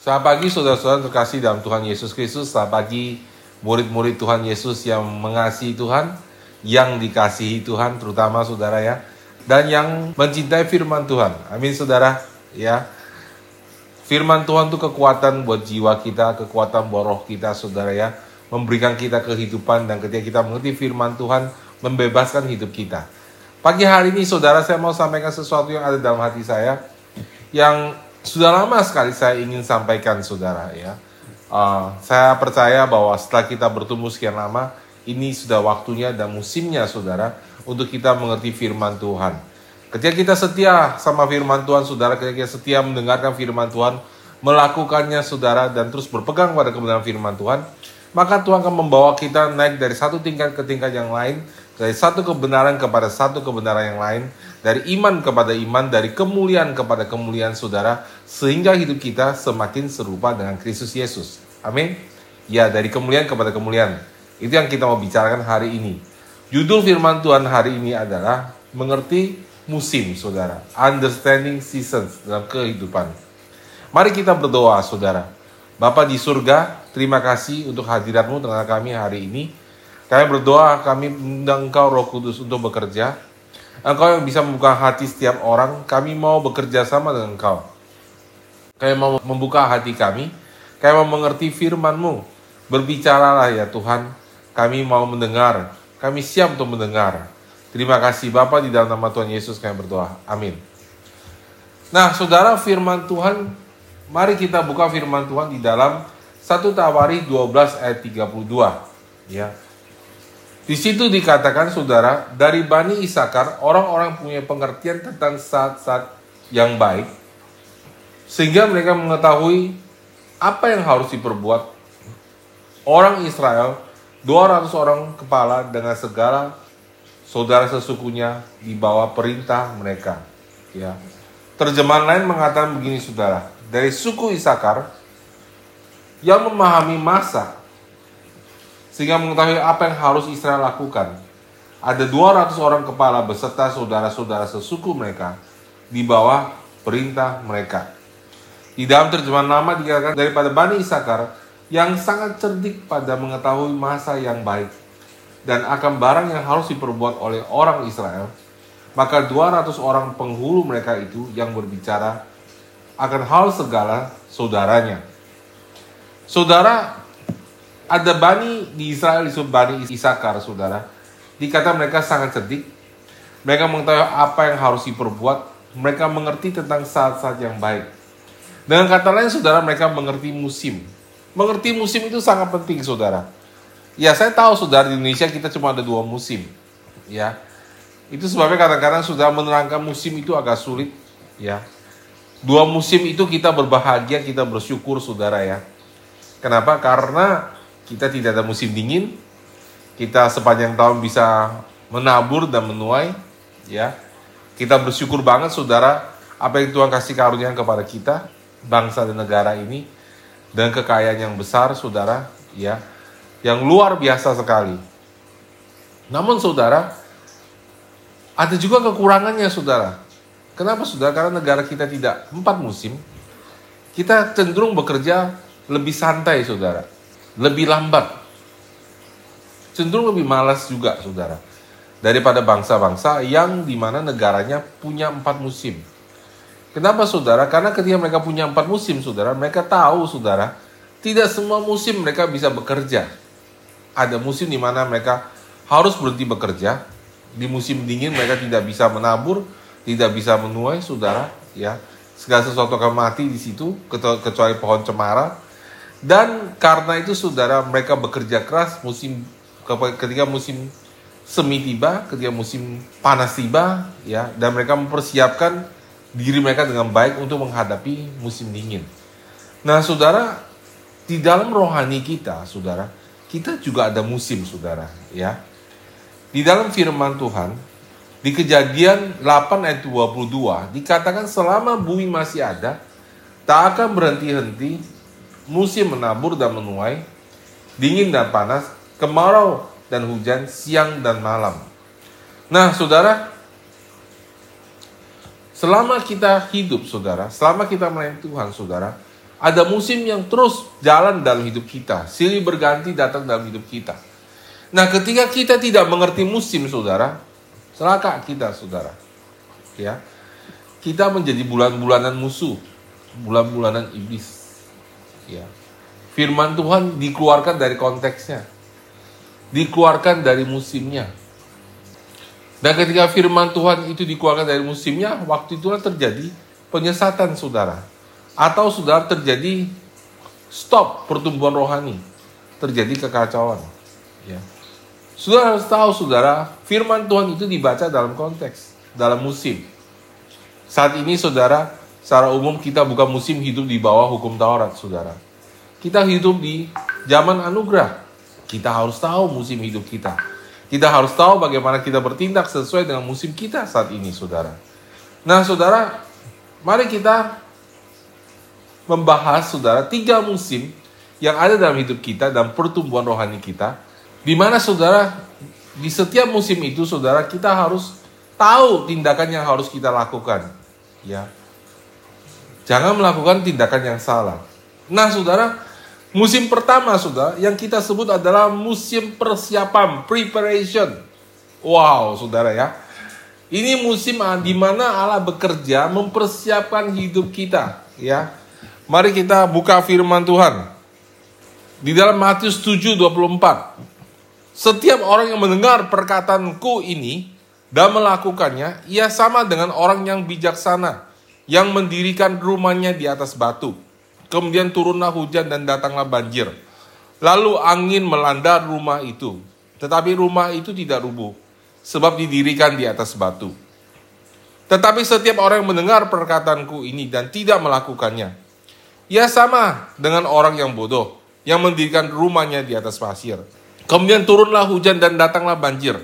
Selamat pagi saudara-saudara terkasih dalam Tuhan Yesus Kristus. Selamat pagi murid-murid Tuhan Yesus yang mengasihi Tuhan, yang dikasihi Tuhan, terutama saudara ya, dan yang mencintai firman Tuhan. Amin saudara ya. Firman Tuhan itu kekuatan buat jiwa kita, kekuatan buat roh kita saudara ya. Memberikan kita kehidupan dan ketika kita mengerti firman Tuhan, membebaskan hidup kita. Pagi hari ini saudara saya mau sampaikan sesuatu yang ada dalam hati saya yang sudah lama sekali saya ingin sampaikan saudara ya. Uh, saya percaya bahwa setelah kita bertumbuh sekian lama, ini sudah waktunya dan musimnya saudara untuk kita mengerti firman Tuhan. Ketika kita setia sama firman Tuhan saudara, ketika kita setia mendengarkan firman Tuhan, melakukannya saudara dan terus berpegang pada kebenaran firman Tuhan, maka Tuhan akan membawa kita naik dari satu tingkat ke tingkat yang lain, dari satu kebenaran kepada satu kebenaran yang lain, dari iman kepada iman, dari kemuliaan kepada kemuliaan saudara, sehingga hidup kita semakin serupa dengan Kristus Yesus. Amin. Ya, dari kemuliaan kepada kemuliaan. Itu yang kita mau bicarakan hari ini. Judul firman Tuhan hari ini adalah mengerti musim, saudara. Understanding seasons dalam kehidupan. Mari kita berdoa, saudara. Bapak di surga, terima kasih untuk hadiratmu dengan kami hari ini. Kami berdoa, kami mengundang Engkau Roh Kudus untuk bekerja Engkau yang bisa membuka hati setiap orang, kami mau bekerja sama dengan Engkau. Kami mau membuka hati kami, kami mau mengerti firman-Mu. Berbicaralah ya Tuhan, kami mau mendengar, kami siap untuk mendengar. Terima kasih Bapak di dalam nama Tuhan Yesus kami berdoa. Amin. Nah, saudara firman Tuhan, mari kita buka firman Tuhan di dalam 1 Tawari 12 ayat 32. Ya, di situ dikatakan saudara, dari Bani Isakar orang-orang punya pengertian tentang saat-saat yang baik sehingga mereka mengetahui apa yang harus diperbuat. Orang Israel 200 orang kepala dengan segala saudara sesukunya di bawah perintah mereka. Ya. Terjemahan lain mengatakan begini saudara, dari suku Isakar yang memahami masa sehingga mengetahui apa yang harus Israel lakukan. Ada 200 orang kepala beserta saudara-saudara sesuku mereka di bawah perintah mereka. Di dalam terjemahan nama dikatakan daripada Bani Isakar yang sangat cerdik pada mengetahui masa yang baik dan akan barang yang harus diperbuat oleh orang Israel, maka 200 orang penghulu mereka itu yang berbicara akan hal segala saudaranya. Saudara ada Bani di Israel disebut Bani Isakar, saudara. Dikata mereka sangat cerdik. Mereka mengetahui apa yang harus diperbuat. Mereka mengerti tentang saat-saat yang baik. Dengan kata lain, saudara, mereka mengerti musim. Mengerti musim itu sangat penting, saudara. Ya, saya tahu, saudara, di Indonesia kita cuma ada dua musim. Ya, itu sebabnya kadang-kadang sudah menerangkan musim itu agak sulit. Ya, dua musim itu kita berbahagia, kita bersyukur, saudara ya. Kenapa? Karena kita tidak ada musim dingin, kita sepanjang tahun bisa menabur dan menuai, ya. Kita bersyukur banget saudara apa yang Tuhan kasih karunia kepada kita, bangsa dan negara ini, dan kekayaan yang besar saudara, ya, yang luar biasa sekali. Namun saudara, ada juga kekurangannya saudara. Kenapa saudara? Karena negara kita tidak empat musim, kita cenderung bekerja lebih santai saudara lebih lambat. Cenderung lebih malas juga, saudara. Daripada bangsa-bangsa yang di mana negaranya punya empat musim. Kenapa saudara? Karena ketika mereka punya empat musim, saudara, mereka tahu, saudara, tidak semua musim mereka bisa bekerja. Ada musim di mana mereka harus berhenti bekerja. Di musim dingin mereka tidak bisa menabur, tidak bisa menuai, saudara. Ya, segala sesuatu akan mati di situ, kecuali pohon cemara dan karena itu saudara mereka bekerja keras musim ketika musim semi tiba, ketika musim panas tiba, ya, dan mereka mempersiapkan diri mereka dengan baik untuk menghadapi musim dingin. Nah, saudara, di dalam rohani kita, saudara, kita juga ada musim, saudara, ya. Di dalam firman Tuhan, di kejadian 8 ayat 22, dikatakan selama bumi masih ada, tak akan berhenti-henti musim menabur dan menuai, dingin dan panas, kemarau dan hujan, siang dan malam. Nah, saudara, selama kita hidup, saudara, selama kita melayani Tuhan, saudara, Ada musim yang terus jalan dalam hidup kita, silih berganti datang dalam hidup kita. Nah, ketika kita tidak mengerti musim, saudara, celaka kita, saudara. Ya, kita menjadi bulan-bulanan musuh, bulan-bulanan iblis. Ya, firman Tuhan dikeluarkan dari konteksnya, dikeluarkan dari musimnya. Dan ketika firman Tuhan itu dikeluarkan dari musimnya, waktu itulah terjadi penyesatan saudara. Atau saudara terjadi stop pertumbuhan rohani. Terjadi kekacauan. Ya. Saudara harus tahu saudara, firman Tuhan itu dibaca dalam konteks, dalam musim. Saat ini saudara, secara umum kita bukan musim hidup di bawah hukum Taurat saudara. Kita hidup di zaman anugerah. Kita harus tahu musim hidup kita kita harus tahu bagaimana kita bertindak sesuai dengan musim kita saat ini, saudara. Nah, saudara, mari kita membahas, saudara, tiga musim yang ada dalam hidup kita dan pertumbuhan rohani kita. Di mana, saudara, di setiap musim itu, saudara, kita harus tahu tindakan yang harus kita lakukan. Ya, jangan melakukan tindakan yang salah. Nah, saudara, Musim pertama sudah yang kita sebut adalah musim persiapan, preparation. Wow, saudara ya. Ini musim di mana Allah bekerja mempersiapkan hidup kita, ya. Mari kita buka firman Tuhan. Di dalam Matius 7:24. Setiap orang yang mendengar perkataanku ini dan melakukannya, ia sama dengan orang yang bijaksana yang mendirikan rumahnya di atas batu. Kemudian turunlah hujan dan datanglah banjir. Lalu angin melanda rumah itu. Tetapi rumah itu tidak rubuh. Sebab didirikan di atas batu. Tetapi setiap orang yang mendengar perkataanku ini dan tidak melakukannya. Ia sama dengan orang yang bodoh. Yang mendirikan rumahnya di atas pasir. Kemudian turunlah hujan dan datanglah banjir.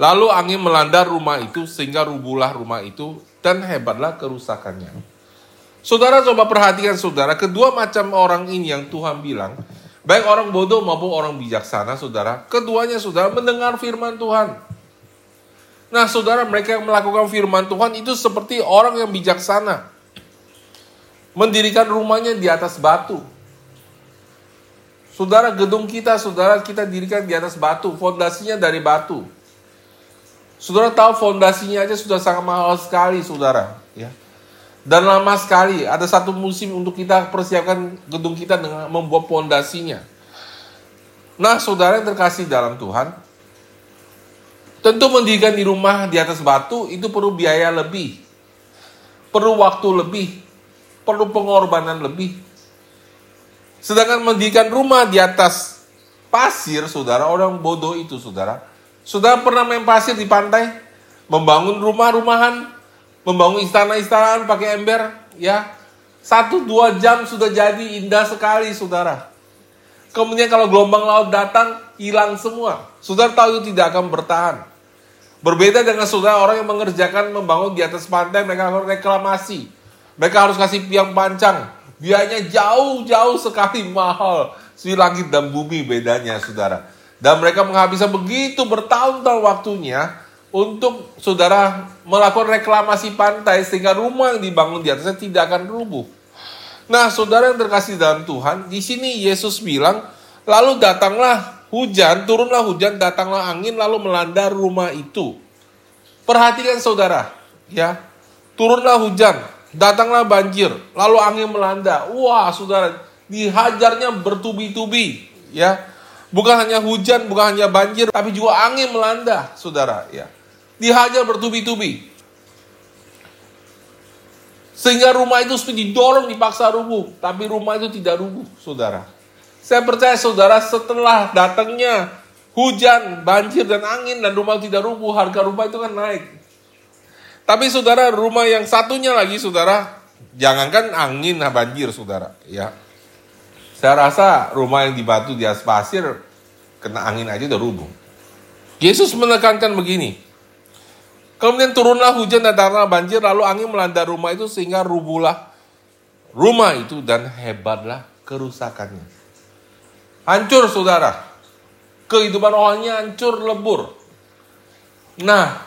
Lalu angin melanda rumah itu sehingga rubuhlah rumah itu dan hebatlah kerusakannya. Saudara coba perhatikan saudara, kedua macam orang ini yang Tuhan bilang, baik orang bodoh maupun orang bijaksana saudara, keduanya saudara mendengar firman Tuhan. Nah saudara mereka yang melakukan firman Tuhan itu seperti orang yang bijaksana. Mendirikan rumahnya di atas batu. Saudara gedung kita, saudara kita dirikan di atas batu, fondasinya dari batu. Saudara tahu fondasinya aja sudah sangat mahal sekali, saudara. Ya. Dan lama sekali, ada satu musim untuk kita persiapkan gedung kita dengan membuat pondasinya. Nah, saudara yang terkasih dalam Tuhan, tentu mendirikan di rumah di atas batu itu perlu biaya lebih, perlu waktu lebih, perlu pengorbanan lebih. Sedangkan mendirikan rumah di atas pasir, saudara, orang bodoh itu, saudara. Saudara pernah main pasir di pantai? Membangun rumah-rumahan, membangun istana-istana pakai ember, ya. Satu dua jam sudah jadi indah sekali, saudara. Kemudian kalau gelombang laut datang, hilang semua. Saudara tahu itu tidak akan bertahan. Berbeda dengan saudara orang yang mengerjakan membangun di atas pantai, mereka harus reklamasi. Mereka harus kasih piang pancang. Biayanya jauh-jauh sekali mahal. Si langit dan bumi bedanya, saudara. Dan mereka menghabiskan begitu bertahun-tahun waktunya untuk saudara melakukan reklamasi pantai sehingga rumah yang dibangun di atasnya tidak akan rubuh. Nah, saudara yang terkasih dalam Tuhan, di sini Yesus bilang, lalu datanglah hujan, turunlah hujan, datanglah angin, lalu melanda rumah itu. Perhatikan saudara, ya, turunlah hujan, datanglah banjir, lalu angin melanda. Wah, saudara, dihajarnya bertubi-tubi, ya. Bukan hanya hujan, bukan hanya banjir, tapi juga angin melanda, saudara, ya dihajar bertubi-tubi. Sehingga rumah itu seperti didorong dipaksa rubuh. Tapi rumah itu tidak rubuh, saudara. Saya percaya saudara setelah datangnya hujan, banjir, dan angin dan rumah tidak rubuh, harga rumah itu kan naik. Tapi saudara, rumah yang satunya lagi saudara, jangankan angin nah banjir saudara. ya. Saya rasa rumah yang dibatu di atas pasir, kena angin aja udah rubuh. Yesus menekankan begini, Kemudian turunlah hujan dan datanglah banjir, lalu angin melanda rumah itu sehingga rubuhlah rumah itu dan hebatlah kerusakannya. Hancur saudara. Kehidupan rohaninya hancur lebur. Nah,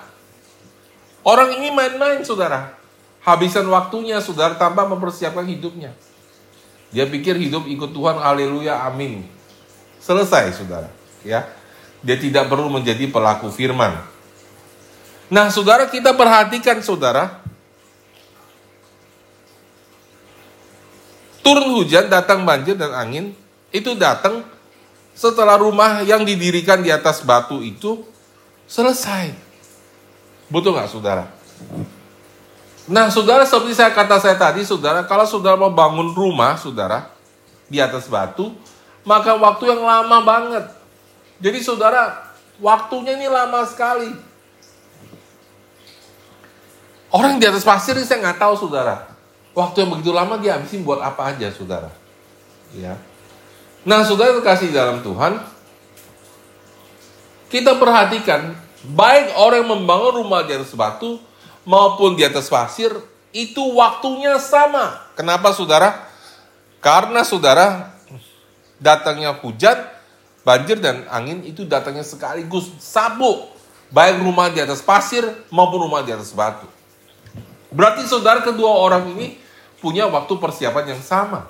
orang ini main-main saudara. Habisan waktunya saudara tanpa mempersiapkan hidupnya. Dia pikir hidup ikut Tuhan, haleluya, amin. Selesai, saudara. Ya, dia tidak perlu menjadi pelaku firman. Nah, saudara kita perhatikan, saudara. Turun hujan, datang banjir dan angin, itu datang setelah rumah yang didirikan di atas batu itu selesai. Betul nggak, saudara? Nah, saudara, seperti saya kata saya tadi, saudara, kalau saudara mau bangun rumah, saudara, di atas batu, maka waktu yang lama banget. Jadi, saudara, waktunya ini lama sekali. Orang di atas pasir ini saya nggak tahu, saudara. Waktu yang begitu lama dia habisin buat apa aja, saudara. Ya. Nah, saudara terkasih dalam Tuhan, kita perhatikan, baik orang yang membangun rumah di atas batu, maupun di atas pasir itu waktunya sama. Kenapa saudara? Karena saudara datangnya hujan, banjir dan angin itu datangnya sekaligus sabuk. Baik rumah di atas pasir maupun rumah di atas batu. Berarti saudara kedua orang ini punya waktu persiapan yang sama.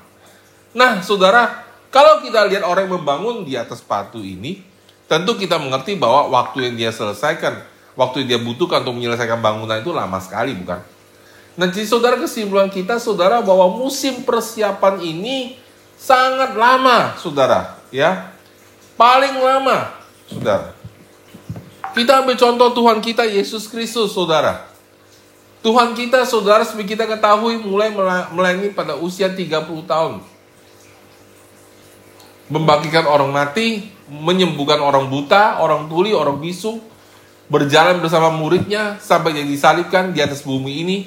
Nah saudara, kalau kita lihat orang yang membangun di atas batu ini, tentu kita mengerti bahwa waktu yang dia selesaikan waktu dia butuhkan untuk menyelesaikan bangunan itu lama sekali, bukan? Nah, jadi saudara kesimpulan kita, saudara, bahwa musim persiapan ini sangat lama, saudara. Ya, paling lama, saudara. Kita ambil contoh Tuhan kita Yesus Kristus, saudara. Tuhan kita, saudara, seperti kita ketahui, mulai melayani pada usia 30 tahun. Membagikan orang mati, menyembuhkan orang buta, orang tuli, orang bisu, berjalan bersama muridnya sampai dia disalibkan di atas bumi ini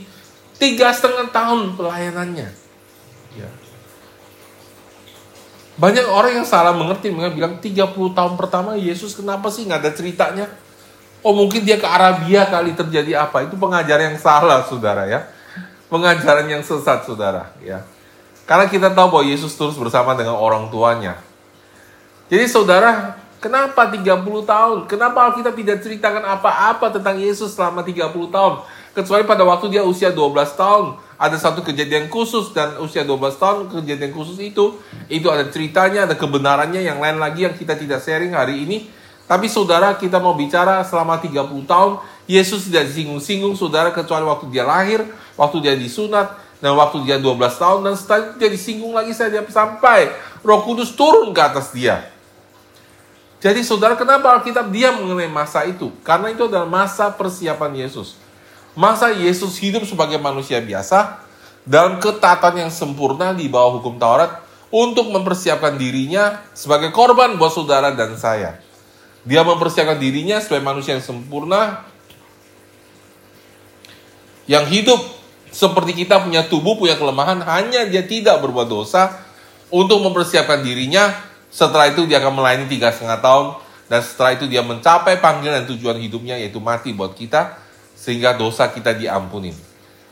tiga setengah tahun pelayanannya. Ya. Banyak orang yang salah mengerti, mereka bilang 30 tahun pertama Yesus kenapa sih nggak ada ceritanya? Oh mungkin dia ke Arabia kali terjadi apa? Itu pengajaran yang salah, saudara ya. Pengajaran yang sesat, saudara ya. Karena kita tahu bahwa Yesus terus bersama dengan orang tuanya. Jadi saudara, Kenapa 30 tahun? Kenapa Alkitab tidak ceritakan apa-apa tentang Yesus selama 30 tahun? Kecuali pada waktu dia usia 12 tahun. Ada satu kejadian khusus dan usia 12 tahun kejadian khusus itu. Itu ada ceritanya, ada kebenarannya yang lain lagi yang kita tidak sharing hari ini. Tapi saudara kita mau bicara selama 30 tahun. Yesus tidak disinggung-singgung saudara kecuali waktu dia lahir, waktu dia disunat, dan waktu dia 12 tahun. Dan setelah itu dia disinggung lagi saya sampai roh kudus turun ke atas dia. Jadi saudara kenapa Alkitab diam mengenai masa itu? Karena itu adalah masa persiapan Yesus. Masa Yesus hidup sebagai manusia biasa dalam ketatan yang sempurna di bawah hukum Taurat untuk mempersiapkan dirinya sebagai korban buat saudara dan saya. Dia mempersiapkan dirinya sebagai manusia yang sempurna yang hidup seperti kita punya tubuh, punya kelemahan, hanya dia tidak berbuat dosa untuk mempersiapkan dirinya setelah itu dia akan melayani tiga setengah tahun. Dan setelah itu dia mencapai panggilan tujuan hidupnya yaitu mati buat kita. Sehingga dosa kita diampuni.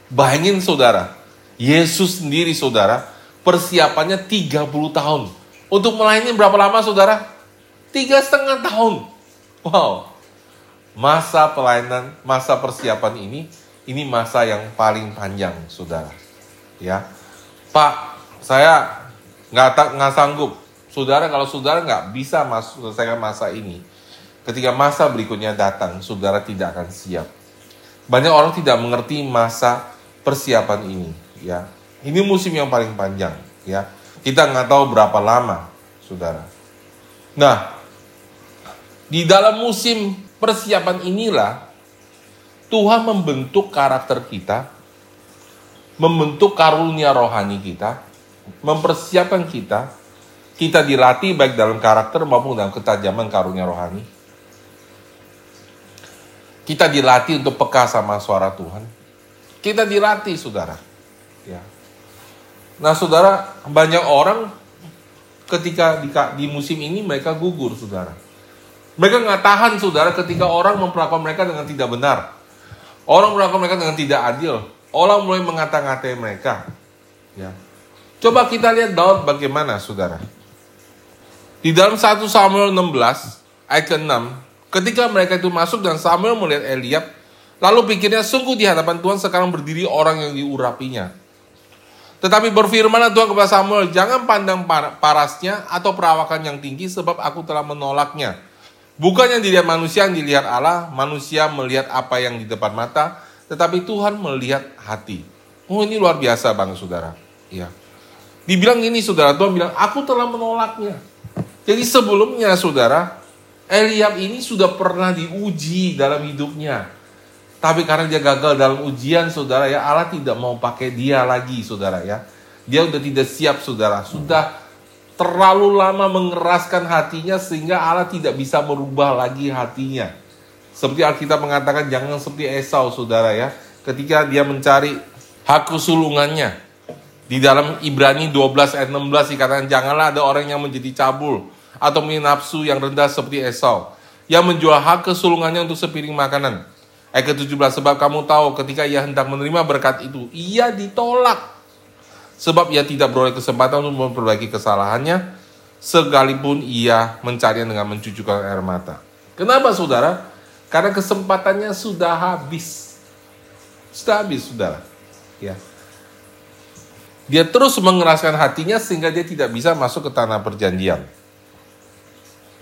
Bayangin saudara, Yesus sendiri saudara, persiapannya 30 tahun. Untuk melayani berapa lama saudara? Tiga setengah tahun. Wow. Masa pelayanan, masa persiapan ini, ini masa yang paling panjang saudara. Ya, Pak, saya nggak nggak sanggup Saudara, kalau saudara nggak bisa masuk selesaikan masa ini, ketika masa berikutnya datang, saudara tidak akan siap. Banyak orang tidak mengerti masa persiapan ini, ya. Ini musim yang paling panjang, ya. Kita nggak tahu berapa lama, saudara. Nah, di dalam musim persiapan inilah Tuhan membentuk karakter kita, membentuk karunia rohani kita, mempersiapkan kita kita dilatih baik dalam karakter maupun dalam ketajaman karunia rohani. Kita dilatih untuk peka sama suara Tuhan. Kita dilatih, saudara. Ya. Nah, saudara, banyak orang ketika di, di musim ini mereka gugur, saudara. Mereka nggak tahan, saudara, ketika orang memperlakukan mereka dengan tidak benar. Orang memperlakukan mereka dengan tidak adil. Orang mulai mengata-ngatai mereka. Ya. Coba kita lihat Daud bagaimana, saudara. Di dalam 1 Samuel 16 ayat ke-6, ketika mereka itu masuk dan Samuel melihat Eliab, lalu pikirnya sungguh di hadapan Tuhan sekarang berdiri orang yang diurapinya. Tetapi berfirmanlah Tuhan kepada Samuel, jangan pandang parasnya atau perawakan yang tinggi sebab aku telah menolaknya. Bukan yang dilihat manusia yang dilihat Allah, manusia melihat apa yang di depan mata, tetapi Tuhan melihat hati. Oh ini luar biasa bang saudara. Ya. Dibilang ini saudara, Tuhan bilang, aku telah menolaknya. Jadi sebelumnya saudara, Eliab ini sudah pernah diuji dalam hidupnya. Tapi karena dia gagal dalam ujian, saudara ya, Allah tidak mau pakai dia lagi, saudara ya. Dia udah tidak siap, saudara. Sudah terlalu lama mengeraskan hatinya sehingga Allah tidak bisa merubah lagi hatinya. Seperti Alkitab mengatakan jangan seperti Esau, saudara ya. Ketika dia mencari hak kesulungannya. Di dalam Ibrani 12 ayat 16 dikatakan janganlah ada orang yang menjadi cabul atau punya nafsu yang rendah seperti Esau yang menjual hak kesulungannya untuk sepiring makanan Ayat ke-17, sebab kamu tahu ketika ia hendak menerima berkat itu, ia ditolak. Sebab ia tidak beroleh kesempatan untuk memperbaiki kesalahannya, sekalipun ia mencari dengan mencucurkan air mata. Kenapa saudara? Karena kesempatannya sudah habis. Sudah habis, saudara. Ya. Dia terus mengeraskan hatinya sehingga dia tidak bisa masuk ke tanah perjanjian.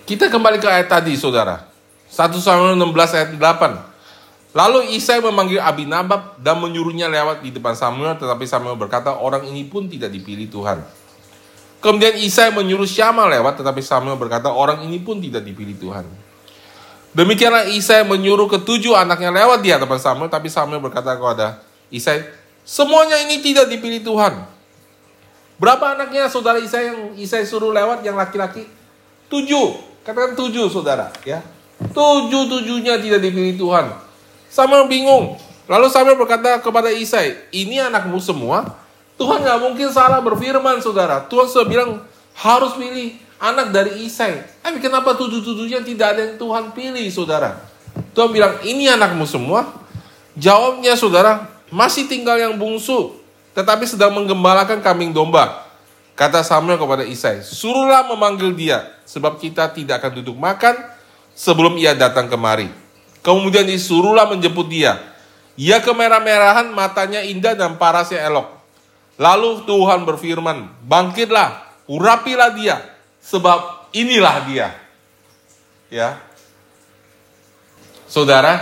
Kita kembali ke ayat tadi, saudara. 1 Samuel 16 ayat 8. Lalu Isai memanggil Abinabab dan menyuruhnya lewat di depan Samuel, tetapi Samuel berkata, orang ini pun tidak dipilih Tuhan. Kemudian Isai menyuruh Syama lewat, tetapi Samuel berkata, orang ini pun tidak dipilih Tuhan. Demikianlah Isai menyuruh ketujuh anaknya lewat di hadapan Samuel, tapi Samuel berkata kepada Isai, semuanya ini tidak dipilih Tuhan. Berapa anaknya saudara Isai yang Isai suruh lewat yang laki-laki? Tujuh. Katakan tujuh saudara. ya Tujuh-tujuhnya tidak dipilih Tuhan. Samuel bingung. Lalu Samuel berkata kepada Isai, ini anakmu semua. Tuhan nggak mungkin salah berfirman, saudara. Tuhan sudah bilang harus pilih anak dari Isai. Tapi kenapa tujuh-tujuhnya tidak ada yang Tuhan pilih, saudara? Tuhan bilang, ini anakmu semua. Jawabnya, saudara, masih tinggal yang bungsu, tetapi sedang menggembalakan kambing domba. Kata Samuel kepada Isai, suruhlah memanggil dia, sebab kita tidak akan duduk makan sebelum ia datang kemari. Kemudian disuruhlah menjemput dia. Ia kemerah-merahan, matanya indah dan parasnya elok. Lalu Tuhan berfirman, bangkitlah, urapilah dia, sebab inilah dia. Ya, Saudara,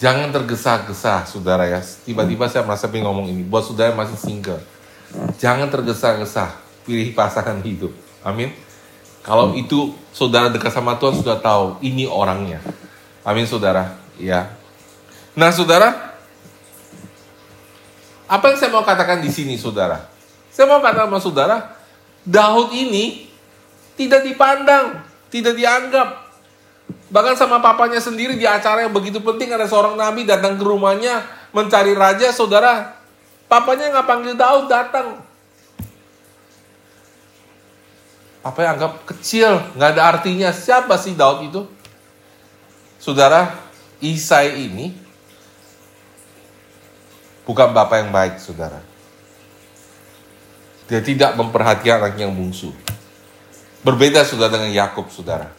jangan tergesa-gesa, saudara ya. Tiba-tiba saya merasa pengen ngomong ini, buat saudara masih single. Jangan tergesa-gesa, pilih pasangan hidup. Amin. Kalau itu saudara dekat sama Tuhan sudah tahu, ini orangnya. Amin saudara. Ya. Nah saudara, apa yang saya mau katakan di sini saudara? Saya mau katakan sama saudara, Daud ini tidak dipandang, tidak dianggap. Bahkan sama papanya sendiri di acara yang begitu penting ada seorang nabi datang ke rumahnya mencari raja, saudara. Papanya nggak panggil Daud datang. Apa yang anggap kecil, nggak ada artinya. Siapa sih Daud itu? Saudara, Isai ini bukan bapak yang baik, saudara. Dia tidak memperhatikan anak yang bungsu. Berbeda saudara dengan Yakub, saudara.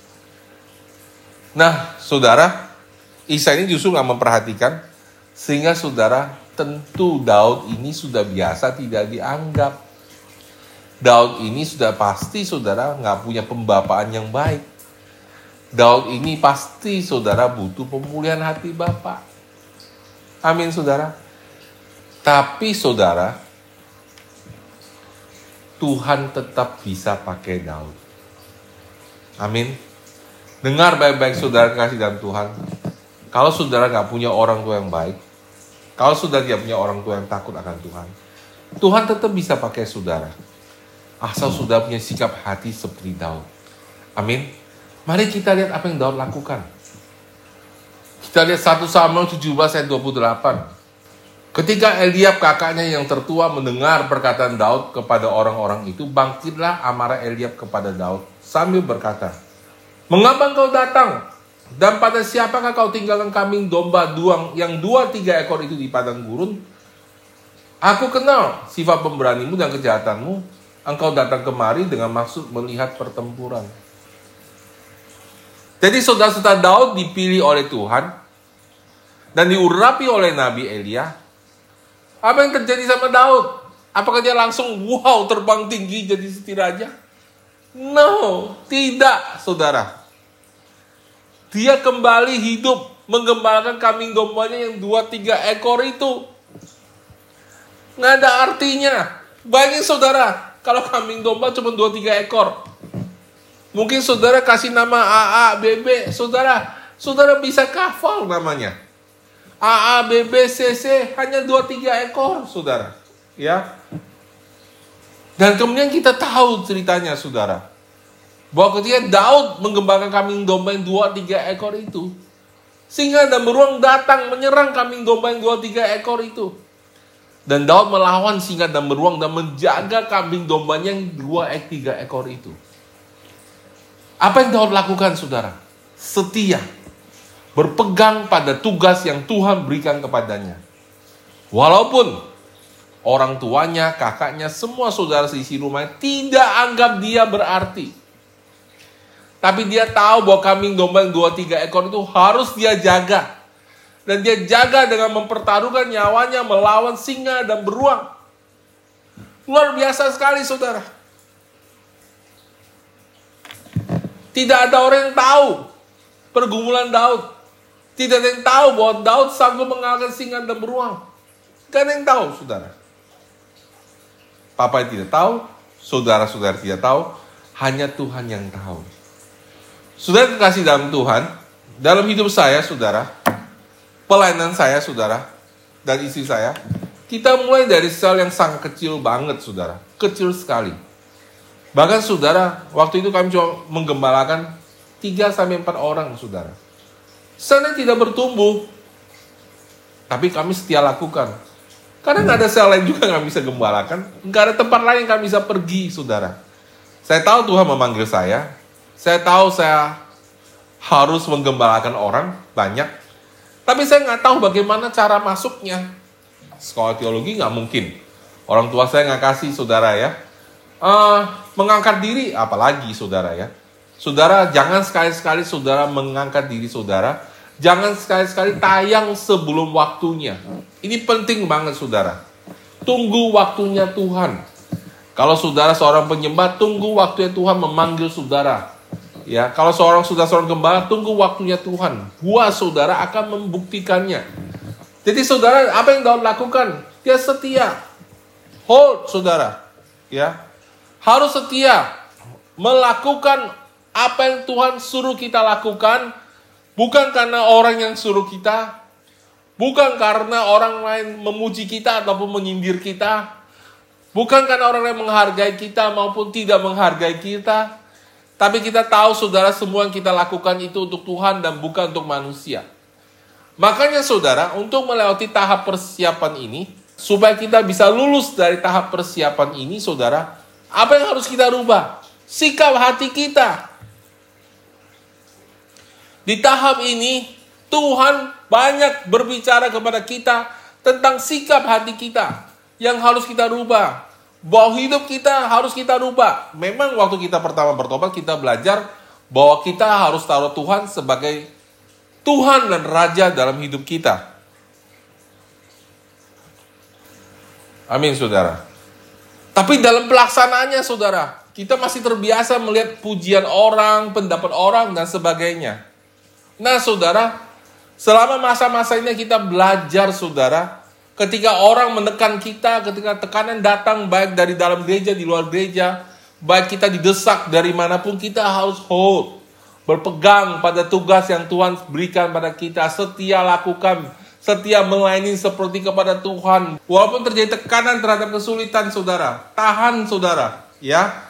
Nah, saudara, Isai ini justru nggak memperhatikan, sehingga saudara tentu Daud ini sudah biasa tidak dianggap. Daud ini sudah pasti saudara nggak punya pembapaan yang baik. Daud ini pasti saudara butuh pemulihan hati Bapak. Amin saudara. Tapi saudara, Tuhan tetap bisa pakai Daud. Amin. Dengar baik-baik saudara kasih dalam Tuhan. Kalau saudara nggak punya orang tua yang baik, kalau saudara tidak punya orang tua yang takut akan Tuhan, Tuhan tetap bisa pakai saudara. Asal saudara punya sikap hati seperti Daud. Amin. Mari kita lihat apa yang Daud lakukan. Kita lihat 1 Samuel 17 ayat 28. Ketika Eliab kakaknya yang tertua mendengar perkataan Daud kepada orang-orang itu, bangkitlah amarah Eliab kepada Daud sambil berkata, Mengapa engkau datang? Dan pada siapakah kau tinggalkan kambing domba duang yang dua tiga ekor itu di padang gurun? Aku kenal sifat pemberanimu dan kejahatanmu. Engkau datang kemari dengan maksud melihat pertempuran. Jadi saudara-saudara Daud dipilih oleh Tuhan dan diurapi oleh Nabi Elia. Apa yang terjadi sama Daud? Apakah dia langsung wow terbang tinggi jadi setiraja? No, tidak saudara. Dia kembali hidup menggembalakan kambing dombanya yang dua tiga ekor itu. Nggak ada artinya. Bayangin saudara, kalau kambing domba cuma dua tiga ekor. Mungkin saudara kasih nama AA, BB, saudara, saudara bisa kafal namanya. AA, BB, CC hanya dua tiga ekor, saudara. Ya. Dan kemudian kita tahu ceritanya, saudara. Bahwa ketika Daud mengembangkan kambing domba yang dua tiga ekor itu, Singa dan beruang datang menyerang kambing domba yang dua tiga ekor itu. Dan Daud melawan singa dan beruang dan menjaga kambing dombanya yang dua ek tiga ekor itu. Apa yang Daud lakukan saudara? Setia. Berpegang pada tugas yang Tuhan berikan kepadanya. Walaupun orang tuanya, kakaknya, semua saudara seisi rumahnya tidak anggap dia berarti. Tapi dia tahu bahwa kambing domba yang dua tiga ekor itu harus dia jaga. Dan dia jaga dengan mempertaruhkan nyawanya melawan singa dan beruang. Luar biasa sekali saudara. Tidak ada orang yang tahu pergumulan Daud. Tidak ada yang tahu bahwa Daud sanggup mengalahkan singa dan beruang. Ada yang tahu saudara. Papa tidak tahu, saudara-saudara tidak tahu, hanya Tuhan yang tahu. Saudara kekasih dalam Tuhan, dalam hidup saya, saudara, pelayanan saya, saudara, dan istri saya, kita mulai dari sel yang sangat kecil banget, saudara. Kecil sekali. Bahkan saudara, waktu itu kami cuma menggembalakan 3 sampai 4 orang, saudara. Selnya tidak bertumbuh, tapi kami setia lakukan. Karena nggak ada sel lain juga nggak bisa gembalakan, nggak ada tempat lain yang kami bisa pergi, saudara. Saya tahu Tuhan memanggil saya, saya tahu saya harus menggembalakan orang banyak, tapi saya nggak tahu bagaimana cara masuknya. Sekolah teologi nggak mungkin. Orang tua saya nggak kasih saudara ya. Uh, mengangkat diri, apalagi saudara ya. Saudara jangan sekali-sekali saudara mengangkat diri saudara. Jangan sekali-sekali tayang sebelum waktunya. Ini penting banget saudara. Tunggu waktunya Tuhan. Kalau saudara seorang penyembah, tunggu waktunya Tuhan memanggil saudara. Ya, kalau seorang sudah seorang gembala, tunggu waktunya Tuhan. Buah saudara akan membuktikannya. Jadi saudara, apa yang Daud lakukan? Dia setia. Hold, saudara. Ya, harus setia melakukan apa yang Tuhan suruh kita lakukan, bukan karena orang yang suruh kita, bukan karena orang lain memuji kita ataupun menyindir kita, bukan karena orang lain menghargai kita maupun tidak menghargai kita, tapi kita tahu saudara semua yang kita lakukan itu untuk Tuhan dan bukan untuk manusia. Makanya saudara, untuk melewati tahap persiapan ini, supaya kita bisa lulus dari tahap persiapan ini, saudara, apa yang harus kita rubah? Sikap hati kita. Di tahap ini, Tuhan banyak berbicara kepada kita tentang sikap hati kita yang harus kita rubah bahwa hidup kita harus kita rubah. Memang waktu kita pertama bertobat kita belajar bahwa kita harus taruh Tuhan sebagai Tuhan dan Raja dalam hidup kita. Amin saudara. Tapi dalam pelaksanaannya saudara, kita masih terbiasa melihat pujian orang, pendapat orang, dan sebagainya. Nah saudara, selama masa-masa ini kita belajar saudara, Ketika orang menekan kita, ketika tekanan datang baik dari dalam gereja, di luar gereja, baik kita didesak dari mana pun, kita harus hold. Berpegang pada tugas yang Tuhan berikan pada kita, setia lakukan, setia melayani seperti kepada Tuhan. Walaupun terjadi tekanan terhadap kesulitan saudara, tahan saudara, ya.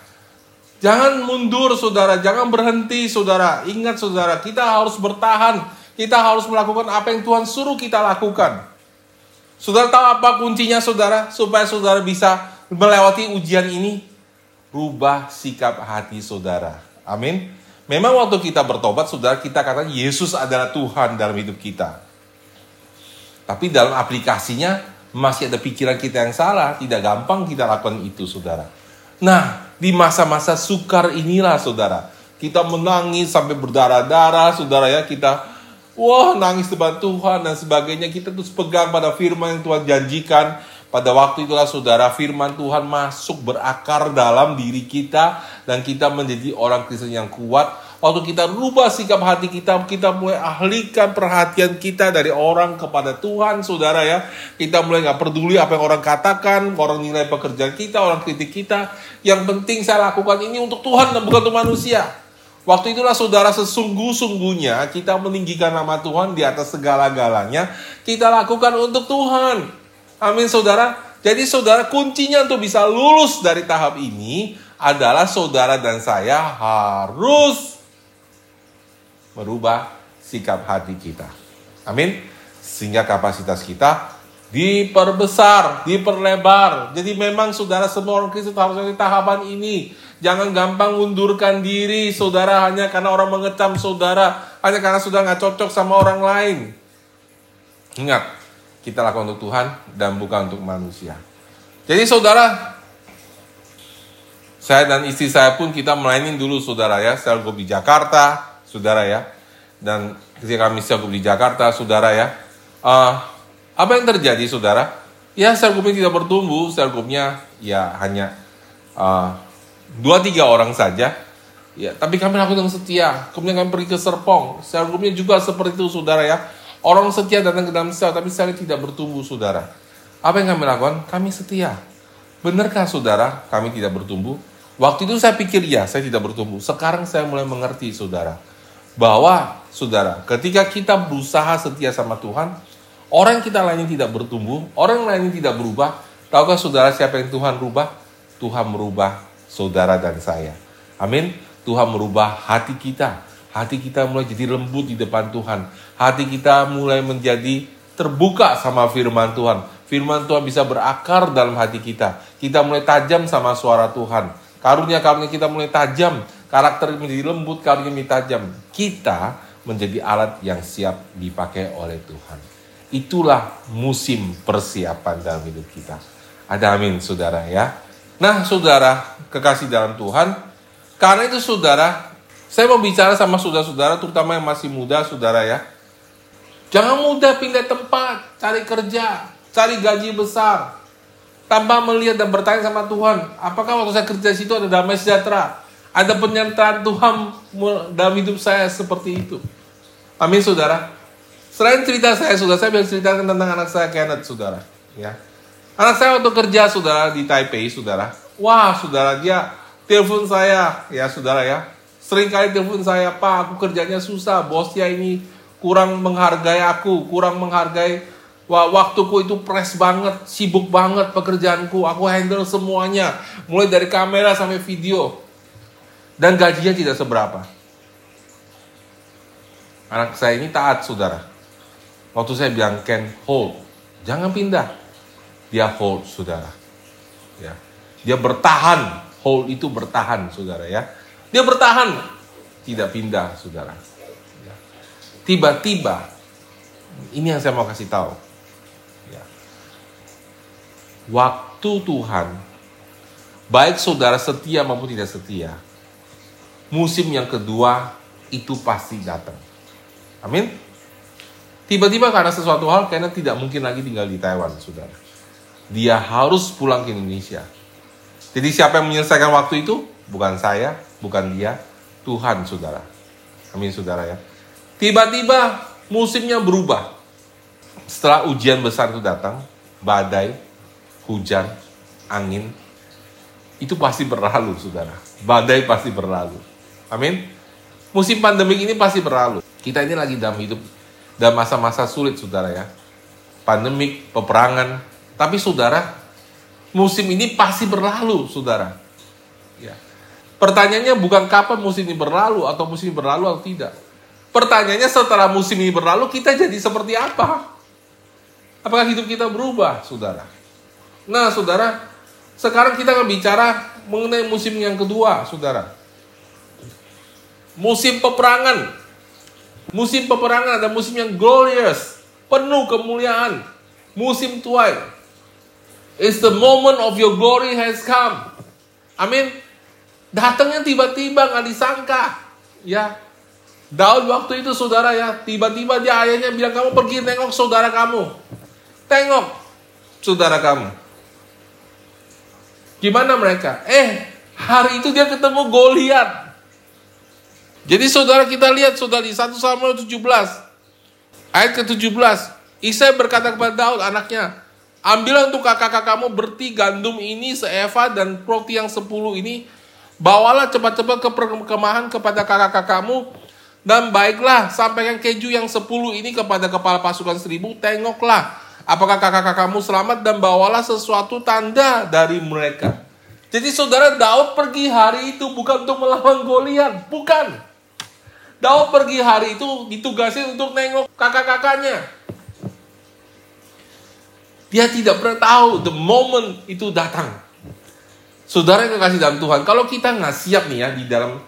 Jangan mundur saudara, jangan berhenti saudara. Ingat saudara, kita harus bertahan. Kita harus melakukan apa yang Tuhan suruh kita lakukan. Saudara tahu apa kuncinya saudara? Supaya saudara bisa melewati ujian ini. Rubah sikap hati saudara. Amin. Memang waktu kita bertobat, saudara kita katakan Yesus adalah Tuhan dalam hidup kita. Tapi dalam aplikasinya masih ada pikiran kita yang salah. Tidak gampang kita lakukan itu saudara. Nah, di masa-masa sukar inilah saudara. Kita menangis sampai berdarah-darah saudara ya. Kita wah nangis depan Tuhan dan sebagainya. Kita terus pegang pada firman yang Tuhan janjikan Pada waktu itulah saudara firman Tuhan masuk berakar dalam diri kita dan kita menjadi orang Kristen yang kuat. Waktu kita rubah sikap hati kita, kita mulai ahlikan perhatian kita dari orang kepada Tuhan, saudara ya. Kita mulai nggak peduli apa yang orang katakan, orang nilai pekerjaan kita, orang kritik kita. Yang penting saya lakukan ini untuk Tuhan dan bukan untuk manusia. Waktu itulah saudara sesungguh-sungguhnya kita meninggikan nama Tuhan di atas segala-galanya. Kita lakukan untuk Tuhan. Amin saudara. Jadi saudara kuncinya untuk bisa lulus dari tahap ini adalah saudara dan saya harus merubah sikap hati kita. Amin. Sehingga kapasitas kita diperbesar, diperlebar. Jadi memang saudara semua orang Kristen harus di tahapan ini. Jangan gampang mundurkan diri saudara hanya karena orang mengecam saudara. Hanya karena sudah nggak cocok sama orang lain. Ingat, kita lakukan untuk Tuhan dan bukan untuk manusia. Jadi saudara, saya dan istri saya pun kita melayani dulu saudara ya, group di Jakarta, saudara ya. Dan ketika kami group di Jakarta, saudara ya. Uh, apa yang terjadi saudara? Ya sel groupnya tidak bertumbuh, sel groupnya ya hanya uh, dua tiga orang saja. Ya, tapi kami lakukan dengan setia. Kemudian kami pergi ke Serpong. Groupnya juga seperti itu saudara ya Orang setia datang ke dalam sel, tapi sel tidak bertumbuh, saudara. Apa yang kami lakukan? Kami setia. Benarkah saudara, kami tidak bertumbuh? Waktu itu saya pikir ya, saya tidak bertumbuh. Sekarang saya mulai mengerti, saudara. Bahwa, saudara, ketika kita berusaha setia sama Tuhan, orang kita lain yang tidak bertumbuh, orang lain yang tidak berubah, tahukah saudara siapa yang Tuhan rubah? Tuhan merubah saudara dan saya. Amin. Tuhan merubah hati kita. Hati kita mulai jadi lembut di depan Tuhan. Hati kita mulai menjadi terbuka sama firman Tuhan. Firman Tuhan bisa berakar dalam hati kita. Kita mulai tajam sama suara Tuhan. Karunia-karunia kita mulai tajam. Karakter menjadi lembut, karunia menjadi tajam. Kita menjadi alat yang siap dipakai oleh Tuhan. Itulah musim persiapan dalam hidup kita. Ada amin saudara ya. Nah saudara kekasih dalam Tuhan. Karena itu saudara saya mau bicara sama saudara-saudara, terutama yang masih muda, saudara ya. Jangan mudah pindah tempat, cari kerja, cari gaji besar. Tanpa melihat dan bertanya sama Tuhan, apakah waktu saya kerja situ ada damai sejahtera? Ada penyertaan Tuhan dalam hidup saya seperti itu. Amin, saudara. Selain cerita saya, saudara, saya bisa ceritakan tentang anak saya Kenneth, saudara. Ya. Anak saya waktu kerja, saudara, di Taipei, saudara. Wah, saudara, dia telepon saya, ya, saudara, ya Sering kali telepon saya, Pak, aku kerjanya susah, bosnya ini kurang menghargai aku, kurang menghargai waktuku itu press banget, sibuk banget pekerjaanku, aku handle semuanya, mulai dari kamera sampai video. Dan gajinya tidak seberapa. Anak saya ini taat, saudara. Waktu saya bilang, Ken, hold. Jangan pindah. Dia hold, saudara. Ya. Dia bertahan. Hold itu bertahan, saudara ya. Dia bertahan, tidak pindah, saudara. Ya. Tiba-tiba, ini yang saya mau kasih tahu. Ya. Waktu Tuhan, baik saudara setia maupun tidak setia, musim yang kedua itu pasti datang. Amin. Tiba-tiba karena sesuatu hal, karena tidak mungkin lagi tinggal di Taiwan, saudara. Dia harus pulang ke Indonesia. Jadi siapa yang menyelesaikan waktu itu? Bukan saya, bukan dia, Tuhan saudara. Amin saudara ya. Tiba-tiba musimnya berubah. Setelah ujian besar itu datang, badai, hujan, angin, itu pasti berlalu saudara. Badai pasti berlalu. Amin. Musim pandemik ini pasti berlalu. Kita ini lagi dalam hidup dalam masa-masa sulit saudara ya. Pandemik, peperangan. Tapi saudara, musim ini pasti berlalu saudara. Ya. Pertanyaannya bukan kapan musim ini berlalu atau musim ini berlalu atau tidak. Pertanyaannya setelah musim ini berlalu kita jadi seperti apa? Apakah hidup kita berubah, saudara? Nah, saudara, sekarang kita akan bicara mengenai musim yang kedua, saudara. Musim peperangan. Musim peperangan ada musim yang glorious, penuh kemuliaan. Musim tuai. It's the moment of your glory has come. Amin. Datangnya tiba-tiba nggak disangka. Ya. Daud waktu itu saudara ya, tiba-tiba dia ayahnya bilang kamu pergi tengok saudara kamu. Tengok saudara kamu. Gimana mereka? Eh, hari itu dia ketemu Goliat. Jadi saudara kita lihat saudara di 1 Samuel 17 ayat ke-17. Isai berkata kepada Daud anaknya, Ambillah untuk kakak-kakakmu berti gandum ini seeva dan roti yang sepuluh ini. Bawalah cepat-cepat ke perkemahan kepada kakak-kakakmu. Dan baiklah, sampaikan keju yang sepuluh ini kepada kepala pasukan seribu. Tengoklah, apakah kakak-kakakmu selamat dan bawalah sesuatu tanda dari mereka. Jadi saudara Daud pergi hari itu bukan untuk melawan Goliat, bukan. Daud pergi hari itu ditugasi untuk nengok kakak-kakaknya. Dia tidak pernah tahu the moment itu datang. Saudara yang kekasih dalam Tuhan, kalau kita nggak siap nih ya di dalam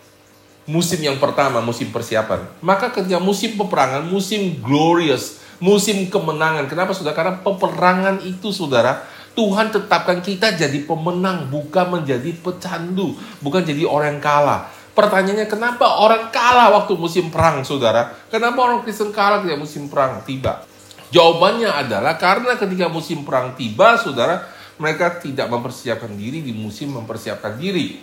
musim yang pertama, musim persiapan, maka ketika musim peperangan, musim glorious, musim kemenangan. Kenapa saudara? Karena peperangan itu saudara, Tuhan tetapkan kita jadi pemenang, bukan menjadi pecandu, bukan jadi orang yang kalah. Pertanyaannya kenapa orang kalah waktu musim perang, saudara? Kenapa orang Kristen kalah ketika musim perang tiba? Jawabannya adalah karena ketika musim perang tiba, saudara, mereka tidak mempersiapkan diri di musim mempersiapkan diri.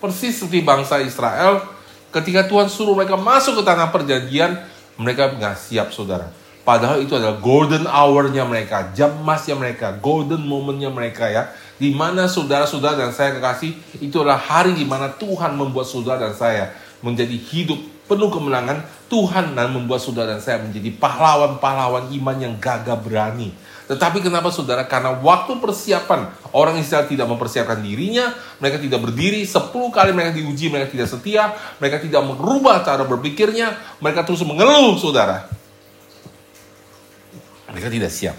Persis seperti bangsa Israel, ketika Tuhan suruh mereka masuk ke tanah perjanjian, mereka nggak siap, saudara. Padahal itu adalah golden hour-nya mereka, jam emasnya mereka, golden moment-nya mereka ya. Di mana saudara-saudara dan saya kekasih, itu adalah hari di mana Tuhan membuat saudara dan saya menjadi hidup penuh kemenangan, Tuhan dan membuat saudara dan saya menjadi pahlawan-pahlawan iman yang gagah berani. Tetapi kenapa saudara? Karena waktu persiapan orang Israel tidak mempersiapkan dirinya, mereka tidak berdiri, 10 kali mereka diuji, mereka tidak setia, mereka tidak merubah cara berpikirnya, mereka terus mengeluh saudara. Mereka tidak siap.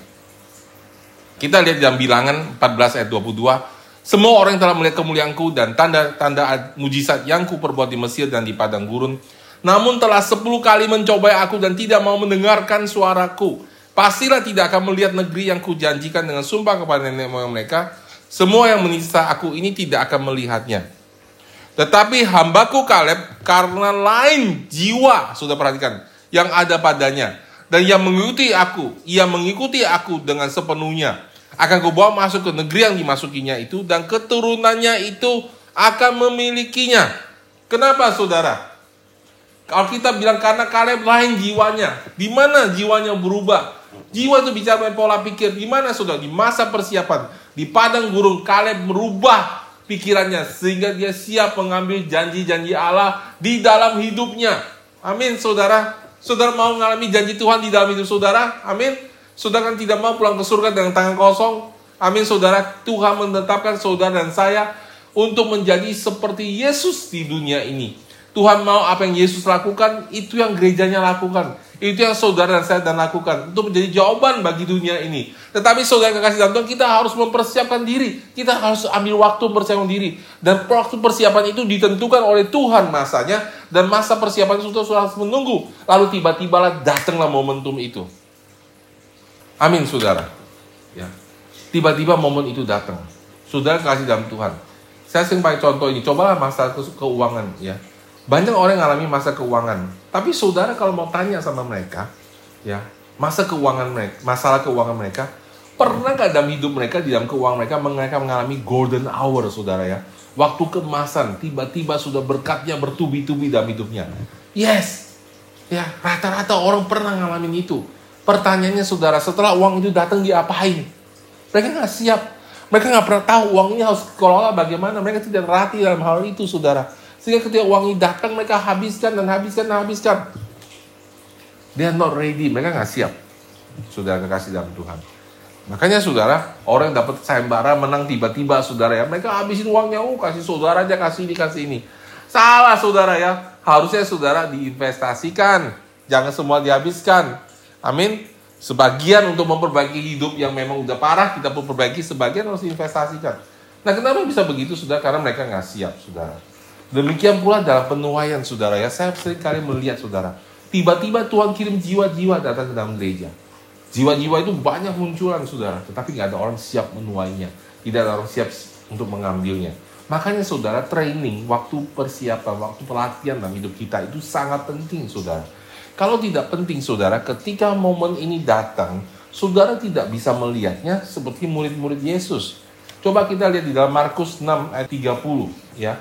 Kita lihat dalam bilangan 14 ayat 22, semua orang yang telah melihat kemuliaanku dan tanda-tanda mujizat yang ku perbuat di Mesir dan di padang gurun, namun telah sepuluh kali mencobai aku dan tidak mau mendengarkan suaraku. Pastilah tidak akan melihat negeri yang kujanjikan dengan sumpah kepada nenek moyang mereka. Semua yang menista aku ini tidak akan melihatnya. Tetapi hambaku Kaleb karena lain jiwa, sudah perhatikan, yang ada padanya. Dan yang mengikuti aku, ia mengikuti aku dengan sepenuhnya. Akan kubawa masuk ke negeri yang dimasukinya itu dan keturunannya itu akan memilikinya. Kenapa saudara? Kalau kita bilang karena Kaleb lain jiwanya, di mana jiwanya berubah? Jiwa itu bicara pola pikir. Di mana sudah di masa persiapan di padang gurun Kaleb merubah pikirannya sehingga dia siap mengambil janji-janji Allah di dalam hidupnya. Amin, saudara. Saudara mau mengalami janji Tuhan di dalam hidup saudara? Amin. Saudara kan tidak mau pulang ke surga dengan tangan kosong? Amin, saudara. Tuhan menetapkan saudara dan saya untuk menjadi seperti Yesus di dunia ini. Tuhan mau apa yang Yesus lakukan, itu yang gerejanya lakukan. Itu yang saudara dan saya dan lakukan. Untuk menjadi jawaban bagi dunia ini. Tetapi saudara kekasih dalam Tuhan, kita harus mempersiapkan diri. Kita harus ambil waktu mempersiapkan diri. Dan waktu persiapan itu ditentukan oleh Tuhan masanya. Dan masa persiapan itu sudah harus menunggu. Lalu tiba-tibalah datanglah momentum itu. Amin saudara. Ya. Tiba-tiba momen itu datang. Saudara kasih dalam Tuhan. Saya sering pakai contoh ini. Cobalah masa keuangan ya banyak orang yang mengalami masa keuangan. Tapi saudara kalau mau tanya sama mereka, ya masa keuangan mereka, masalah keuangan mereka, pernah nggak dalam hidup mereka, di dalam keuangan mereka, mereka mengalami golden hour, saudara ya? Waktu kemasan, tiba-tiba sudah berkatnya bertubi-tubi dalam hidupnya. Yes, ya rata-rata orang pernah ngalamin itu. Pertanyaannya saudara, setelah uang itu datang diapain? Mereka nggak siap. Mereka nggak pernah tahu uangnya harus kelola bagaimana. Mereka tidak terhati dalam hal itu, saudara. Sehingga ketika uang ini datang mereka habiskan dan habiskan dan habiskan. They are not ready, mereka nggak siap. Saudara kekasih dalam Tuhan. Makanya saudara, orang yang dapat sayembara menang tiba-tiba saudara ya. Mereka habisin uangnya, oh kasih saudara aja, kasih ini, kasih ini. Salah saudara ya. Harusnya saudara diinvestasikan. Jangan semua dihabiskan. Amin. Sebagian untuk memperbaiki hidup yang memang udah parah, kita pun perbaiki. Sebagian harus diinvestasikan. Nah kenapa bisa begitu saudara? Karena mereka nggak siap saudara. Demikian pula dalam penuaian saudara ya. Saya sering kali melihat saudara. Tiba-tiba Tuhan kirim jiwa-jiwa datang ke dalam gereja. Jiwa-jiwa itu banyak munculan saudara. Tetapi nggak ada orang siap menuainya. Tidak ada orang siap untuk mengambilnya. Makanya saudara training, waktu persiapan, waktu pelatihan dalam hidup kita itu sangat penting saudara. Kalau tidak penting saudara, ketika momen ini datang, saudara tidak bisa melihatnya seperti murid-murid Yesus. Coba kita lihat di dalam Markus 6 ayat 30 ya.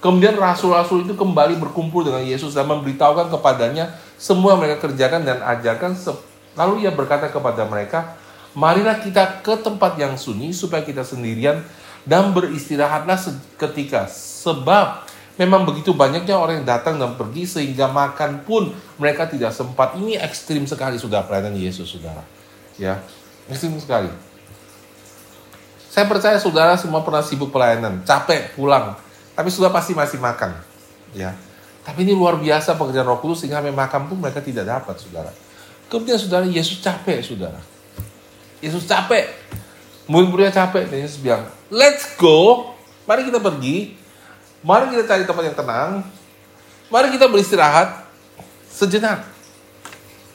Kemudian rasul-rasul itu kembali berkumpul dengan Yesus dan memberitahukan kepadanya semua mereka kerjakan dan ajarkan. Lalu ia berkata kepada mereka, marilah kita ke tempat yang sunyi supaya kita sendirian dan beristirahatlah seketika. Sebab memang begitu banyaknya orang yang datang dan pergi sehingga makan pun mereka tidak sempat. Ini ekstrim sekali sudah pelayanan Yesus, saudara. Ya, ekstrim sekali. Saya percaya saudara semua pernah sibuk pelayanan, capek pulang, tapi sudah pasti masih makan. Ya. Tapi ini luar biasa pekerjaan Roh Kudus sehingga sampai makan pun mereka tidak dapat, saudara. Kemudian saudara Yesus capek, saudara. Yesus capek. Murid-muridnya capek. Dan Yesus bilang, let's go. Mari kita pergi. Mari kita cari tempat yang tenang. Mari kita beristirahat sejenak.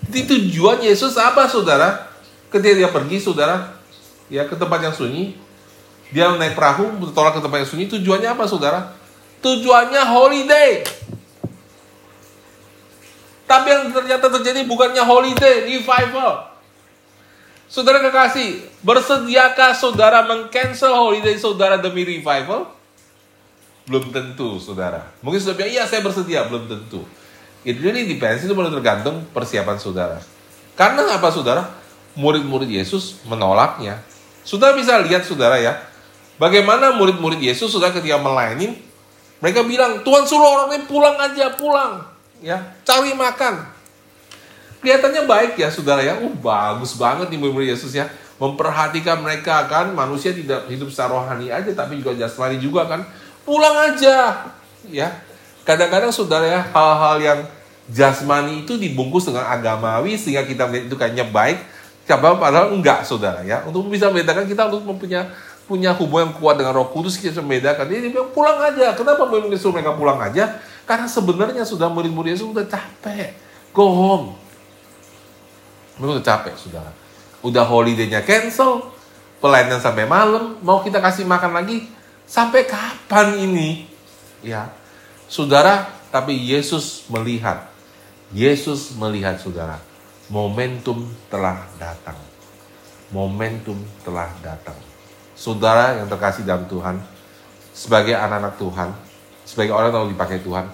Di tujuan Yesus apa, saudara? Ketika dia pergi, saudara, ya ke tempat yang sunyi, dia naik perahu, bertolak ke tempat yang sunyi. Tujuannya apa, saudara? Tujuannya holiday. Tapi yang ternyata terjadi bukannya holiday, revival. Saudara kekasih, bersediakah saudara mengcancel holiday saudara demi revival? Belum tentu, saudara. Mungkin sudah bilang, iya saya bersedia. Belum tentu. It really depends, itu benar tergantung persiapan saudara. Karena apa, saudara? Murid-murid Yesus menolaknya. Sudah bisa lihat, saudara ya, Bagaimana murid-murid Yesus sudah ketika melayani, mereka bilang, Tuhan suruh orang ini pulang aja, pulang. ya Cari makan. Kelihatannya baik ya saudara ya, uh bagus banget nih murid-murid Yesus ya. Memperhatikan mereka kan, manusia tidak hidup secara rohani aja, tapi juga jasmani juga kan. Pulang aja. ya Kadang-kadang saudara ya, hal-hal yang jasmani itu dibungkus dengan agamawi sehingga kita melihat itu kayaknya baik, padahal enggak saudara ya. Untuk bisa membedakan kita untuk mempunyai punya hubungan yang kuat dengan Roh Kudus kita membedakan. Dia bilang pulang aja. Kenapa murid suruh mereka pulang aja? Karena sebenarnya sudah murid-murid Yesus sudah capek. Go home. Mereka udah capek, saudara. Udah holiday-nya cancel, pelayanan sampai malam, mau kita kasih makan lagi, sampai kapan ini? Ya, saudara, tapi Yesus melihat, Yesus melihat saudara, momentum telah datang. Momentum telah datang saudara yang terkasih dalam Tuhan, sebagai anak-anak Tuhan, sebagai orang yang dipakai Tuhan,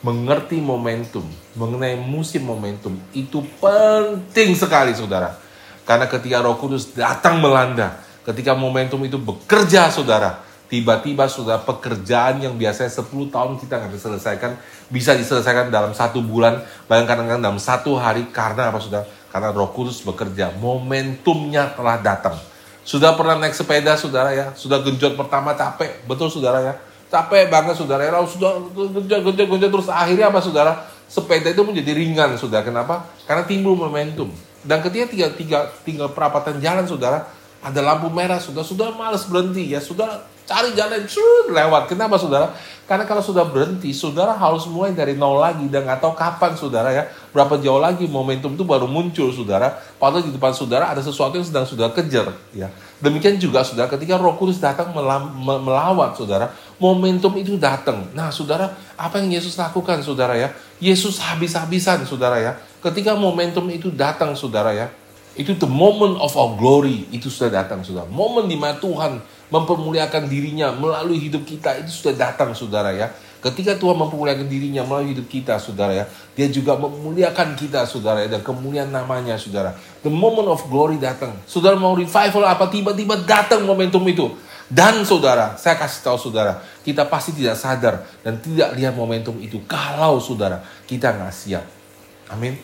mengerti momentum, mengenai musim momentum, itu penting sekali saudara. Karena ketika roh kudus datang melanda, ketika momentum itu bekerja saudara, tiba-tiba sudah pekerjaan yang biasanya 10 tahun kita nggak bisa selesaikan, bisa diselesaikan dalam satu bulan, bahkan kadang-kadang dalam satu hari, karena apa sudah? Karena roh kudus bekerja, momentumnya telah datang sudah pernah naik sepeda saudara ya? Sudah genjot pertama capek, betul saudara ya? Capek banget saudara ya, sudah genjot, genjot, genjot terus akhirnya apa saudara? Sepeda itu menjadi ringan saudara. Kenapa? Karena timbul momentum. Dan ketika tiga, tiga, tinggal perapatan jalan saudara, ada lampu merah sudah sudah males berhenti ya sudah cari jalan curut lewat. Kenapa saudara? Karena kalau sudah berhenti, saudara harus mulai dari nol lagi dan nggak tahu kapan saudara ya, berapa jauh lagi momentum itu baru muncul saudara. Padahal di depan saudara ada sesuatu yang sedang sudah kejar ya. Demikian juga saudara ketika Roh Kudus datang melawat saudara, momentum itu datang. Nah saudara, apa yang Yesus lakukan saudara ya? Yesus habis-habisan saudara ya. Ketika momentum itu datang saudara ya, itu the moment of our glory itu sudah datang saudara. Momen di mana Tuhan mempermuliakan dirinya melalui hidup kita itu sudah datang saudara ya. Ketika Tuhan mempermuliakan dirinya melalui hidup kita saudara ya. Dia juga memuliakan kita saudara ya. Dan kemuliaan namanya saudara. The moment of glory datang. Saudara mau revival apa tiba-tiba datang momentum itu. Dan saudara, saya kasih tahu saudara, kita pasti tidak sadar dan tidak lihat momentum itu. Kalau saudara, kita nggak siap. Amin.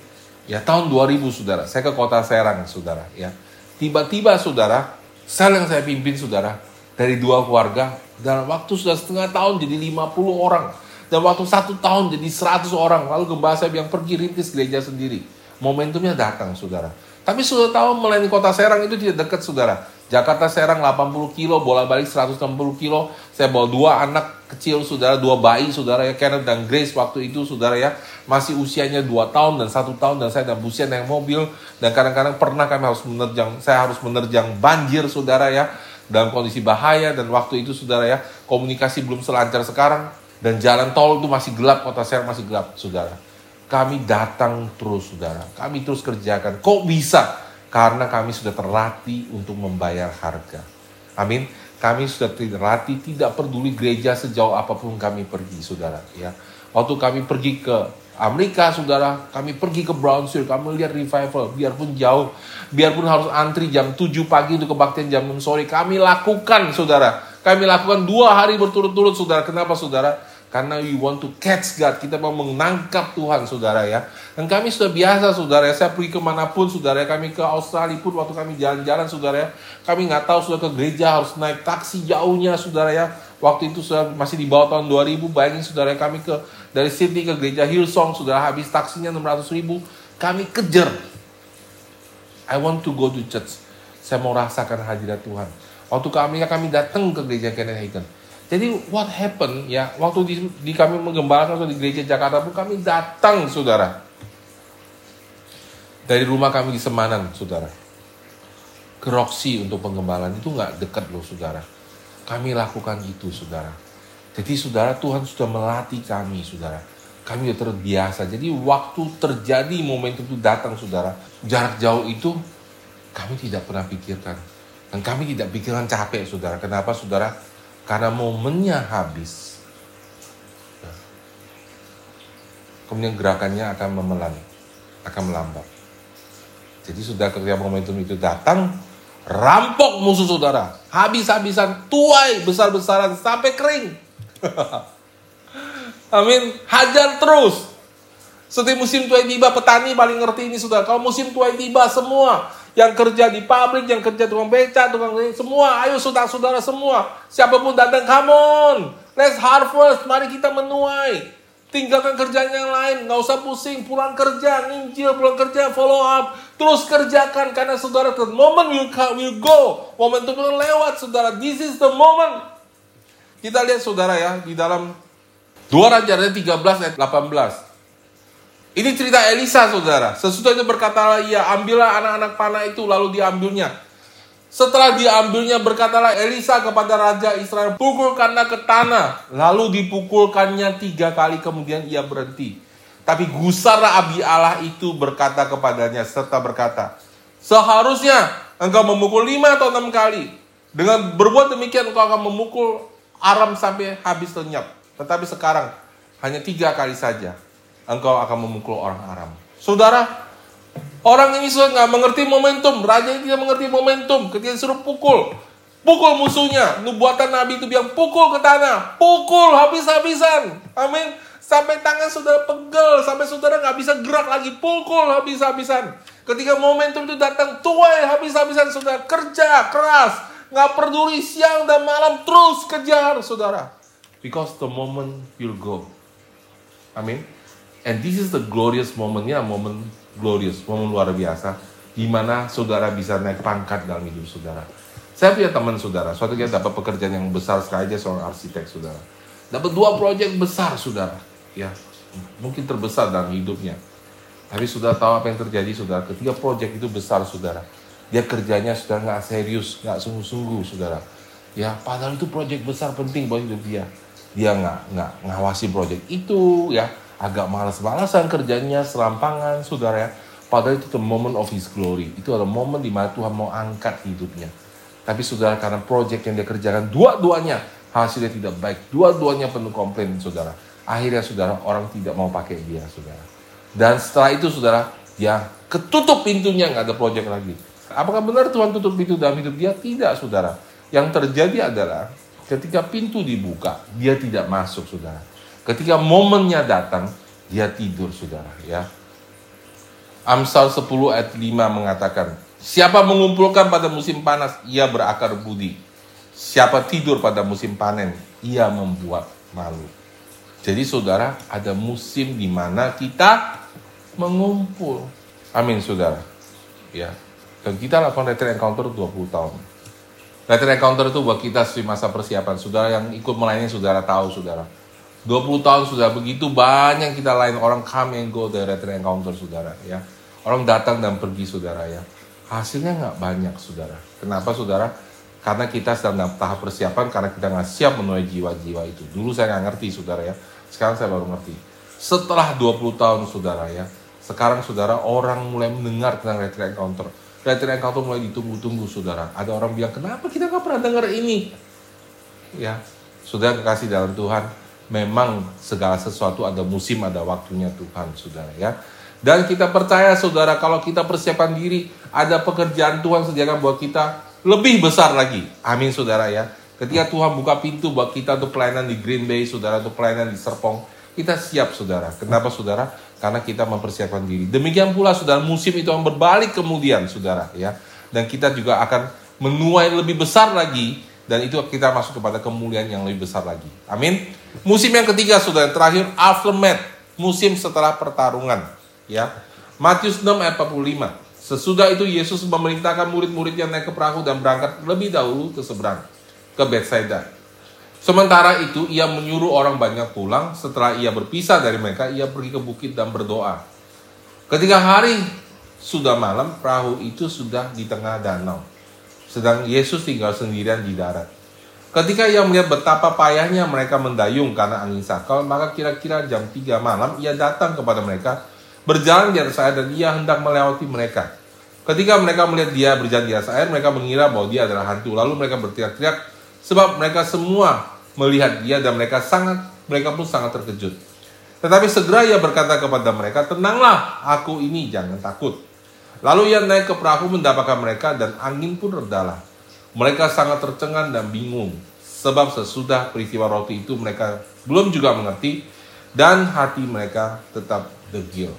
Ya tahun 2000 saudara, saya ke kota Serang saudara ya. Tiba-tiba saudara, sel yang saya pimpin saudara, dari dua keluarga dalam waktu sudah setengah tahun jadi 50 orang. Dan waktu satu tahun jadi 100 orang. Lalu gembala saya yang pergi rintis gereja sendiri. Momentumnya datang saudara. Tapi sudah tahu melayani kota Serang itu tidak dekat saudara Jakarta Serang 80 kilo bola balik 160 kilo. Saya bawa dua anak kecil saudara dua bayi saudara ya Kenneth dan Grace waktu itu saudara ya. Masih usianya dua tahun dan satu tahun dan saya dan usia naik mobil. Dan kadang-kadang pernah kami harus menerjang saya harus menerjang banjir saudara ya. Dalam kondisi bahaya dan waktu itu saudara ya komunikasi belum selancar sekarang. Dan jalan tol itu masih gelap kota Serang masih gelap saudara. Kami datang terus saudara. Kami terus kerjakan. Kok bisa karena kami sudah terlatih untuk membayar harga amin kami sudah terlatih tidak peduli gereja sejauh apa pun kami pergi, saudara. Ya, waktu kami pergi ke Amerika, saudara, kami pergi ke Brownsville, kami lihat revival, biarpun jauh, biarpun harus antri jam 7 pagi untuk kebaktian jam 6 sore, kami lakukan, saudara. Kami lakukan dua hari berturut-turut, saudara. Kenapa, saudara? Karena we want to catch God. Kita mau menangkap Tuhan, saudara ya. Dan kami sudah biasa, saudara ya. Saya pergi ke mana pun, saudara ya. Kami ke Australia pun, waktu kami jalan-jalan, saudara ya. Kami nggak tahu sudah ke gereja, harus naik taksi jauhnya, saudara ya. Waktu itu sudah masih di bawah tahun 2000, bayangin saudara ya. Kami ke dari Sydney ke gereja Hillsong, saudara habis taksinya 600 ribu. Kami kejar. I want to go to church. Saya mau rasakan hadirat Tuhan. Waktu ke Amerika kami datang ke gereja Kenneth Hagin jadi what happened ya waktu di, di kami menggembalakan di gereja Jakarta pun kami datang saudara. Dari rumah kami di Semanan saudara. Ke Roxy untuk penggembalaan itu nggak dekat loh saudara. Kami lakukan itu saudara. Jadi saudara Tuhan sudah melatih kami saudara. Kami sudah terbiasa. Jadi waktu terjadi momentum itu datang saudara. Jarak jauh itu kami tidak pernah pikirkan. Dan kami tidak pikirkan capek saudara. Kenapa saudara karena momennya habis. Kemudian gerakannya akan memelan, akan melambat. Jadi sudah ketika momentum itu datang, rampok musuh saudara. Habis-habisan, tuai besar-besaran sampai kering. Amin. Hajar terus. Setiap musim tuai tiba, petani paling ngerti ini sudah. Kalau musim tuai tiba semua yang kerja di pabrik, yang kerja tukang beca, tukang semua, ayo saudara-saudara semua, siapa pun datang, come on, let's harvest, mari kita menuai. Tinggalkan kerjaan yang lain, nggak usah pusing, pulang kerja, nginjil, pulang kerja, follow up, terus kerjakan karena saudara, the moment will come, will go, momentum itu lewat, saudara. This is the moment. Kita lihat saudara ya di dalam dua Raja 13 ayat 18. Ini cerita Elisa, saudara. Sesudah itu berkatalah ia, ambillah anak-anak panah itu, lalu diambilnya. Setelah diambilnya, berkatalah Elisa kepada Raja Israel, pukulkanlah ke tanah. Lalu dipukulkannya tiga kali, kemudian ia berhenti. Tapi gusarlah Abi Allah itu berkata kepadanya, serta berkata, Seharusnya engkau memukul lima atau enam kali. Dengan berbuat demikian, engkau akan memukul Aram sampai habis lenyap. Tetapi sekarang, hanya tiga kali saja engkau akan memukul orang Aram. Saudara, orang ini sudah nggak mengerti momentum. Raja ini tidak mengerti momentum. Ketika disuruh pukul, pukul musuhnya. Nubuatan Nabi itu bilang pukul ke tanah, pukul habis-habisan. Amin. Sampai tangan saudara pegel, sampai saudara nggak bisa gerak lagi, pukul habis-habisan. Ketika momentum itu datang, tuai habis-habisan saudara kerja keras, nggak peduli siang dan malam terus kejar saudara. Because the moment will go. Amin. And this is the glorious momentnya, momen glorious, momen luar biasa, di mana saudara bisa naik pangkat dalam hidup saudara. Saya punya teman saudara, suatu ketika dapat pekerjaan yang besar sekali aja seorang arsitek saudara. Dapat dua proyek besar saudara, ya mungkin terbesar dalam hidupnya. Tapi sudah tahu apa yang terjadi saudara, ketika proyek itu besar saudara, dia kerjanya sudah nggak serius, nggak sungguh-sungguh saudara. Ya, padahal itu proyek besar penting buat hidup dia. Dia nggak nggak ngawasi proyek itu ya agak malas-malasan kerjanya, serampangan, saudara ya. Padahal itu the moment of his glory. Itu adalah momen di mana Tuhan mau angkat hidupnya. Tapi saudara karena proyek yang dia kerjakan dua-duanya hasilnya tidak baik. Dua-duanya penuh komplain saudara. Akhirnya saudara orang tidak mau pakai dia saudara. Dan setelah itu saudara dia ketutup pintunya nggak ada proyek lagi. Apakah benar Tuhan tutup pintu dalam hidup dia? Tidak saudara. Yang terjadi adalah ketika pintu dibuka dia tidak masuk saudara. Ketika momennya datang, dia tidur saudara ya. Amsal 10 ayat 5 mengatakan, Siapa mengumpulkan pada musim panas, ia berakar budi. Siapa tidur pada musim panen, ia membuat malu. Jadi saudara, ada musim di mana kita mengumpul. Amin saudara. Ya. Dan kita lakukan retreat encounter 20 tahun. Retreat encounter itu buat kita masa persiapan. Saudara yang ikut melayani, saudara tahu saudara 20 tahun sudah begitu banyak kita lain orang come and go dari retreat encounter saudara ya. Orang datang dan pergi saudara ya. Hasilnya nggak banyak saudara. Kenapa saudara? Karena kita sedang dalam tahap persiapan karena kita nggak siap menuai jiwa-jiwa itu. Dulu saya nggak ngerti saudara ya. Sekarang saya baru ngerti. Setelah 20 tahun saudara ya. Sekarang saudara orang mulai mendengar tentang retreat encounter. Retreat encounter mulai ditunggu-tunggu saudara. Ada orang bilang kenapa kita nggak pernah dengar ini? ya. Saudara kekasih dalam Tuhan, memang segala sesuatu ada musim, ada waktunya Tuhan, saudara ya. Dan kita percaya saudara kalau kita persiapkan diri, ada pekerjaan Tuhan sediakan buat kita lebih besar lagi. Amin saudara ya. Ketika Tuhan buka pintu buat kita untuk pelayanan di Green Bay, saudara, untuk pelayanan di Serpong, kita siap saudara. Kenapa saudara? Karena kita mempersiapkan diri. Demikian pula saudara, musim itu akan berbalik kemudian saudara ya. Dan kita juga akan menuai lebih besar lagi dan itu kita masuk kepada kemuliaan yang lebih besar lagi. Amin. Musim yang ketiga saudara, yang terakhir aftermath, musim setelah pertarungan ya. Matius 6 ayat 45. Sesudah itu Yesus memerintahkan murid-muridnya naik ke perahu dan berangkat lebih dahulu ke seberang, ke Bethsaida. Sementara itu ia menyuruh orang banyak pulang, setelah ia berpisah dari mereka, ia pergi ke bukit dan berdoa. Ketika hari sudah malam, perahu itu sudah di tengah danau. Sedang Yesus tinggal sendirian di darat. Ketika ia melihat betapa payahnya mereka mendayung karena angin sakal, maka kira-kira jam 3 malam ia datang kepada mereka berjalan di atas air dan ia hendak melewati mereka. Ketika mereka melihat dia berjalan di atas air, mereka mengira bahwa dia adalah hantu. Lalu mereka berteriak-teriak sebab mereka semua melihat dia dan mereka sangat mereka pun sangat terkejut. Tetapi segera ia berkata kepada mereka, "Tenanglah, aku ini, jangan takut." Lalu ia naik ke perahu mendapatkan mereka dan angin pun redalah. Mereka sangat tercengang dan bingung sebab sesudah peristiwa roti itu mereka belum juga mengerti dan hati mereka tetap degil.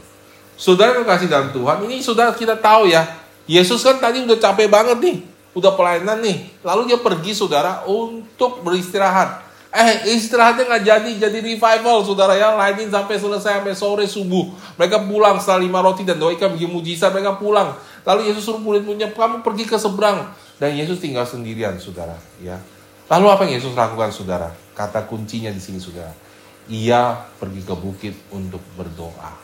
Saudara kasih dalam Tuhan, ini sudah kita tahu ya. Yesus kan tadi udah capek banget nih, udah pelayanan nih. Lalu dia pergi saudara untuk beristirahat. Eh istirahatnya nggak jadi, jadi revival saudara ya. Lainin sampai selesai sampai sore subuh. Mereka pulang setelah lima roti dan doa ikan bikin mujizat mereka pulang. Lalu Yesus suruh murid-muridnya kamu pergi ke seberang dan Yesus tinggal sendirian saudara ya. Lalu apa yang Yesus lakukan saudara? Kata kuncinya di sini saudara. Ia pergi ke bukit untuk berdoa.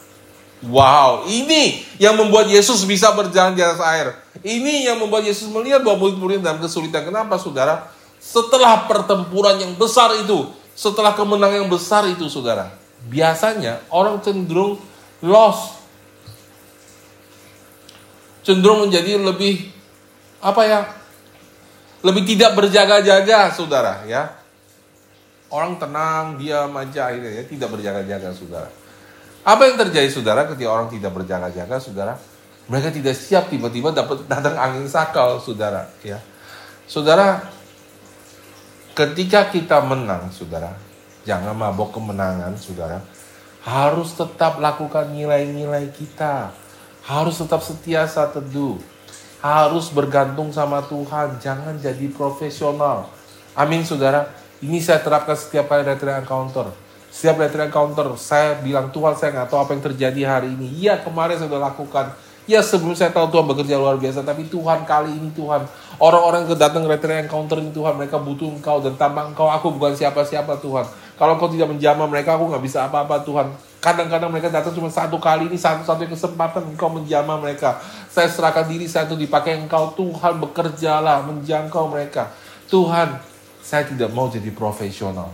Wow, ini yang membuat Yesus bisa berjalan di atas air. Ini yang membuat Yesus melihat bahwa murid-murid dalam kesulitan. Kenapa, saudara? Setelah pertempuran yang besar itu, setelah kemenangan yang besar itu, saudara, biasanya orang cenderung lost, cenderung menjadi lebih apa ya? Lebih tidak berjaga-jaga, saudara, ya. Orang tenang, diam aja akhirnya ya, tidak berjaga-jaga, saudara. Apa yang terjadi saudara ketika orang tidak berjaga-jaga saudara? Mereka tidak siap tiba-tiba dapat datang angin sakal saudara ya. Saudara ketika kita menang saudara, jangan mabok kemenangan saudara. Harus tetap lakukan nilai-nilai kita. Harus tetap setia saat teduh. Harus bergantung sama Tuhan, jangan jadi profesional. Amin saudara. Ini saya terapkan setiap kali retreat encounter setiap lihat counter, saya bilang Tuhan saya nggak tahu apa yang terjadi hari ini. Iya kemarin saya sudah lakukan. Ya sebelum saya tahu Tuhan bekerja luar biasa, tapi Tuhan kali ini Tuhan. Orang-orang yang datang retreat encounter ini Tuhan, mereka butuh engkau dan tanpa engkau aku bukan siapa-siapa Tuhan. Kalau engkau tidak menjamah mereka, aku nggak bisa apa-apa Tuhan. Kadang-kadang mereka datang cuma satu kali ini, satu-satu kesempatan engkau menjamah mereka. Saya serahkan diri saya itu dipakai engkau Tuhan bekerjalah, menjangkau mereka. Tuhan, saya tidak mau jadi profesional.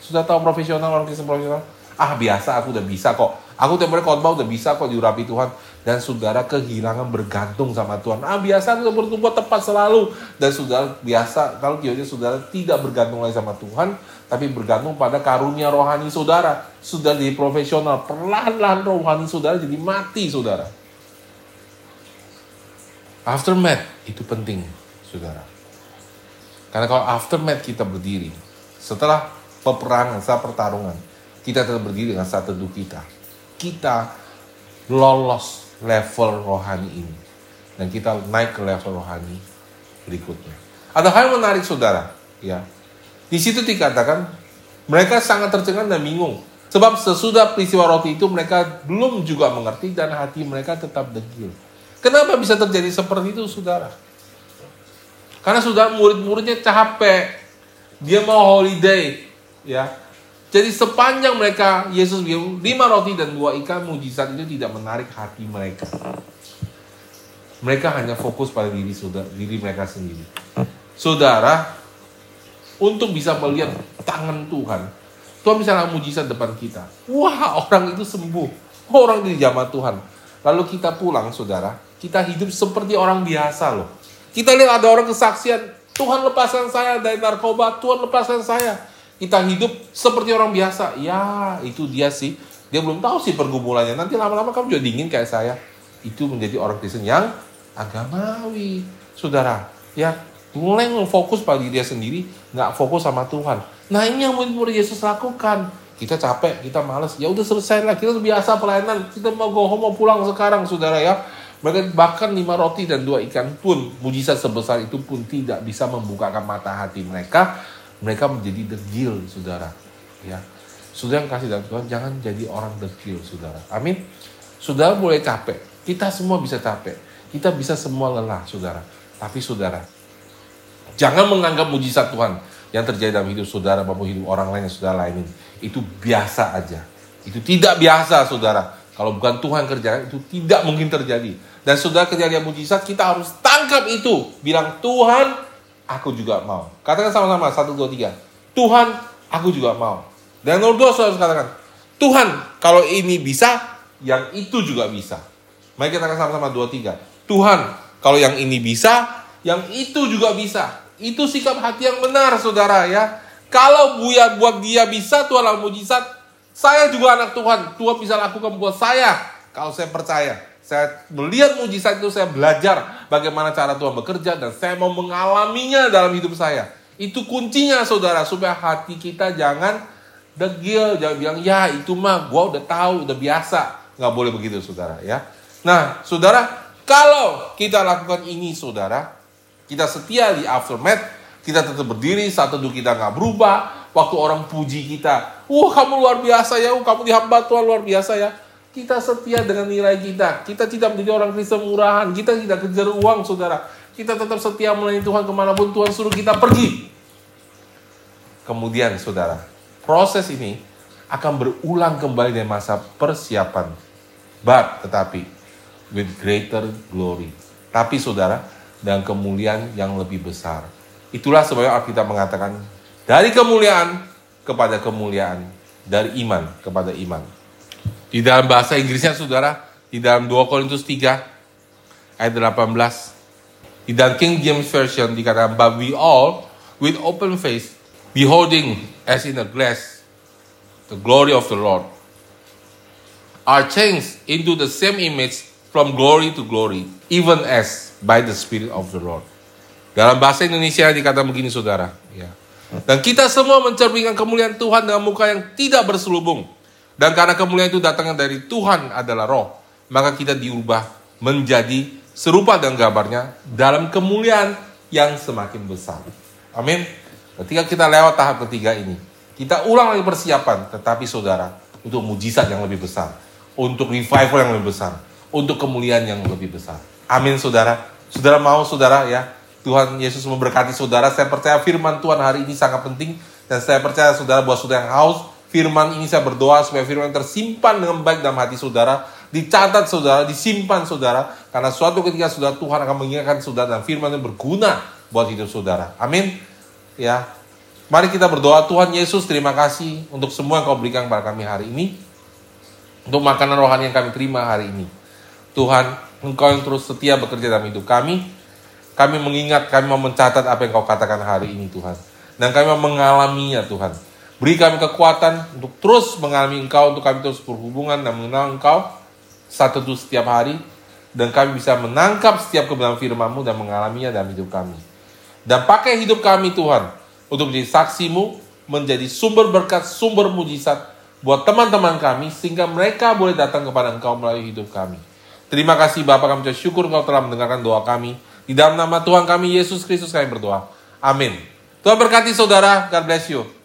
Sudah tahu profesional orang Kristen profesional? Ah biasa aku udah bisa kok. Aku tiap hari khotbah udah bisa kok diurapi Tuhan. Dan saudara kehilangan bergantung sama Tuhan. Ah biasa udah bertumbuh tepat selalu. Dan saudara biasa kalau kiyonya saudara tidak bergantung lagi sama Tuhan. Tapi bergantung pada karunia rohani saudara. Sudah jadi profesional. Perlahan-lahan rohani saudara jadi mati saudara. Aftermath itu penting saudara. Karena kalau aftermath kita berdiri. Setelah peperangan, saat pertarungan, kita tetap berdiri dengan saat teduh kita. Kita lolos level rohani ini. Dan kita naik ke level rohani berikutnya. Ada hal yang menarik saudara. ya Di situ dikatakan, mereka sangat tercengang dan bingung. Sebab sesudah peristiwa roti itu mereka belum juga mengerti dan hati mereka tetap degil. Kenapa bisa terjadi seperti itu saudara? Karena sudah murid-muridnya capek. Dia mau holiday ya. Jadi sepanjang mereka Yesus bilang lima roti dan dua ikan mujizat itu tidak menarik hati mereka. Mereka hanya fokus pada diri saudara, diri mereka sendiri. Saudara, untuk bisa melihat tangan Tuhan, Tuhan lakukan mujizat depan kita. Wah, orang itu sembuh. Orang di zaman Tuhan. Lalu kita pulang, saudara, kita hidup seperti orang biasa loh. Kita lihat ada orang kesaksian, Tuhan lepaskan saya dari narkoba, Tuhan lepaskan saya. Kita hidup seperti orang biasa. Ya, itu dia sih. Dia belum tahu sih pergumulannya. Nanti lama-lama kamu juga dingin kayak saya. Itu menjadi orang Kristen yang agamawi. Saudara, ya mulai fokus pada diri dia sendiri, nggak fokus sama Tuhan. Nah ini yang murid-murid Yesus lakukan. Kita capek, kita males. Ya udah selesai lah, kita biasa pelayanan. Kita mau go home, mau pulang sekarang, saudara ya. Mereka bahkan lima roti dan dua ikan pun, mujizat sebesar itu pun tidak bisa membukakan mata hati mereka. Mereka menjadi degil, saudara. Ya, Saudara yang kasih dalam Tuhan, jangan jadi orang degil, saudara. Amin. Saudara boleh capek. Kita semua bisa capek. Kita bisa semua lelah, saudara. Tapi saudara, jangan menganggap mujizat Tuhan yang terjadi dalam hidup saudara maupun hidup orang lain yang saudara lainin. Itu biasa aja. Itu tidak biasa, saudara. Kalau bukan Tuhan kerjakan, itu tidak mungkin terjadi. Dan sudah kejadian mujizat, kita harus tangkap itu. Bilang, Tuhan, aku juga mau. Katakan sama-sama, satu, dua, tiga. Tuhan, aku juga mau. Dan nomor dua, saudara katakan, Tuhan, kalau ini bisa, yang itu juga bisa. Mari kita katakan sama-sama, dua, tiga. Tuhan, kalau yang ini bisa, yang itu juga bisa. Itu sikap hati yang benar, saudara ya. Kalau buat buat dia bisa, Tuhan lakukan mujizat. Saya juga anak Tuhan. Tuhan bisa lakukan buat saya. Kalau saya percaya. Saya melihat mujizat itu, saya belajar bagaimana cara Tuhan bekerja dan saya mau mengalaminya dalam hidup saya. Itu kuncinya saudara, supaya hati kita jangan degil, jangan bilang, ya itu mah gue udah tahu, udah biasa. Nggak boleh begitu saudara ya. Nah saudara, kalau kita lakukan ini saudara, kita setia di aftermath, kita tetap berdiri, saat teduh kita nggak berubah, waktu orang puji kita, wah kamu luar biasa ya, kamu dihamba Tuhan luar biasa ya kita setia dengan nilai kita. Kita tidak menjadi orang Kristen murahan. Kita tidak kejar uang, saudara. Kita tetap setia melayani Tuhan ke mana pun Tuhan suruh kita pergi. Kemudian, saudara, proses ini akan berulang kembali dari masa persiapan. But, tetapi, with greater glory. Tapi, saudara, dan kemuliaan yang lebih besar. Itulah sebabnya Alkitab mengatakan, dari kemuliaan kepada kemuliaan, dari iman kepada iman. Di dalam bahasa Inggrisnya saudara, di dalam 2 Korintus 3 ayat 18. Di dalam King James Version dikatakan, But we all with open face, beholding as in a glass the glory of the Lord, are changed into the same image from glory to glory, even as by the Spirit of the Lord. Dalam bahasa Indonesia dikatakan begini saudara. Ya. Dan kita semua mencerminkan kemuliaan Tuhan dengan muka yang tidak berselubung dan karena kemuliaan itu datangnya dari Tuhan adalah roh, maka kita diubah menjadi serupa dengan gambarnya dalam kemuliaan yang semakin besar. Amin. Ketika kita lewat tahap ketiga ini, kita ulang lagi persiapan, tetapi saudara, untuk mujizat yang lebih besar, untuk revival yang lebih besar, untuk kemuliaan yang lebih besar. Amin saudara. Saudara mau saudara ya, Tuhan Yesus memberkati saudara. Saya percaya firman Tuhan hari ini sangat penting dan saya percaya saudara buat saudara yang haus firman ini saya berdoa supaya firman tersimpan dengan baik dalam hati saudara, dicatat saudara, disimpan saudara, karena suatu ketika saudara Tuhan akan mengingatkan saudara dan firman yang berguna buat hidup saudara. Amin. Ya. Mari kita berdoa Tuhan Yesus terima kasih untuk semua yang kau berikan kepada kami hari ini. Untuk makanan rohani yang kami terima hari ini. Tuhan, Engkau yang terus setia bekerja dalam hidup kami. Kami mengingat, kami mau mencatat apa yang kau katakan hari ini Tuhan. Dan kami mau mengalaminya Tuhan. Beri kami kekuatan untuk terus mengalami Engkau, untuk kami terus berhubungan dan mengenal Engkau satu itu setiap hari. Dan kami bisa menangkap setiap kebenaran firman-Mu dan mengalaminya dalam hidup kami. Dan pakai hidup kami Tuhan untuk menjadi saksimu, menjadi sumber berkat, sumber mujizat buat teman-teman kami sehingga mereka boleh datang kepada Engkau melalui hidup kami. Terima kasih Bapak kami syukur Engkau telah mendengarkan doa kami. Di dalam nama Tuhan kami Yesus Kristus kami berdoa. Amin. Tuhan berkati saudara. God bless you.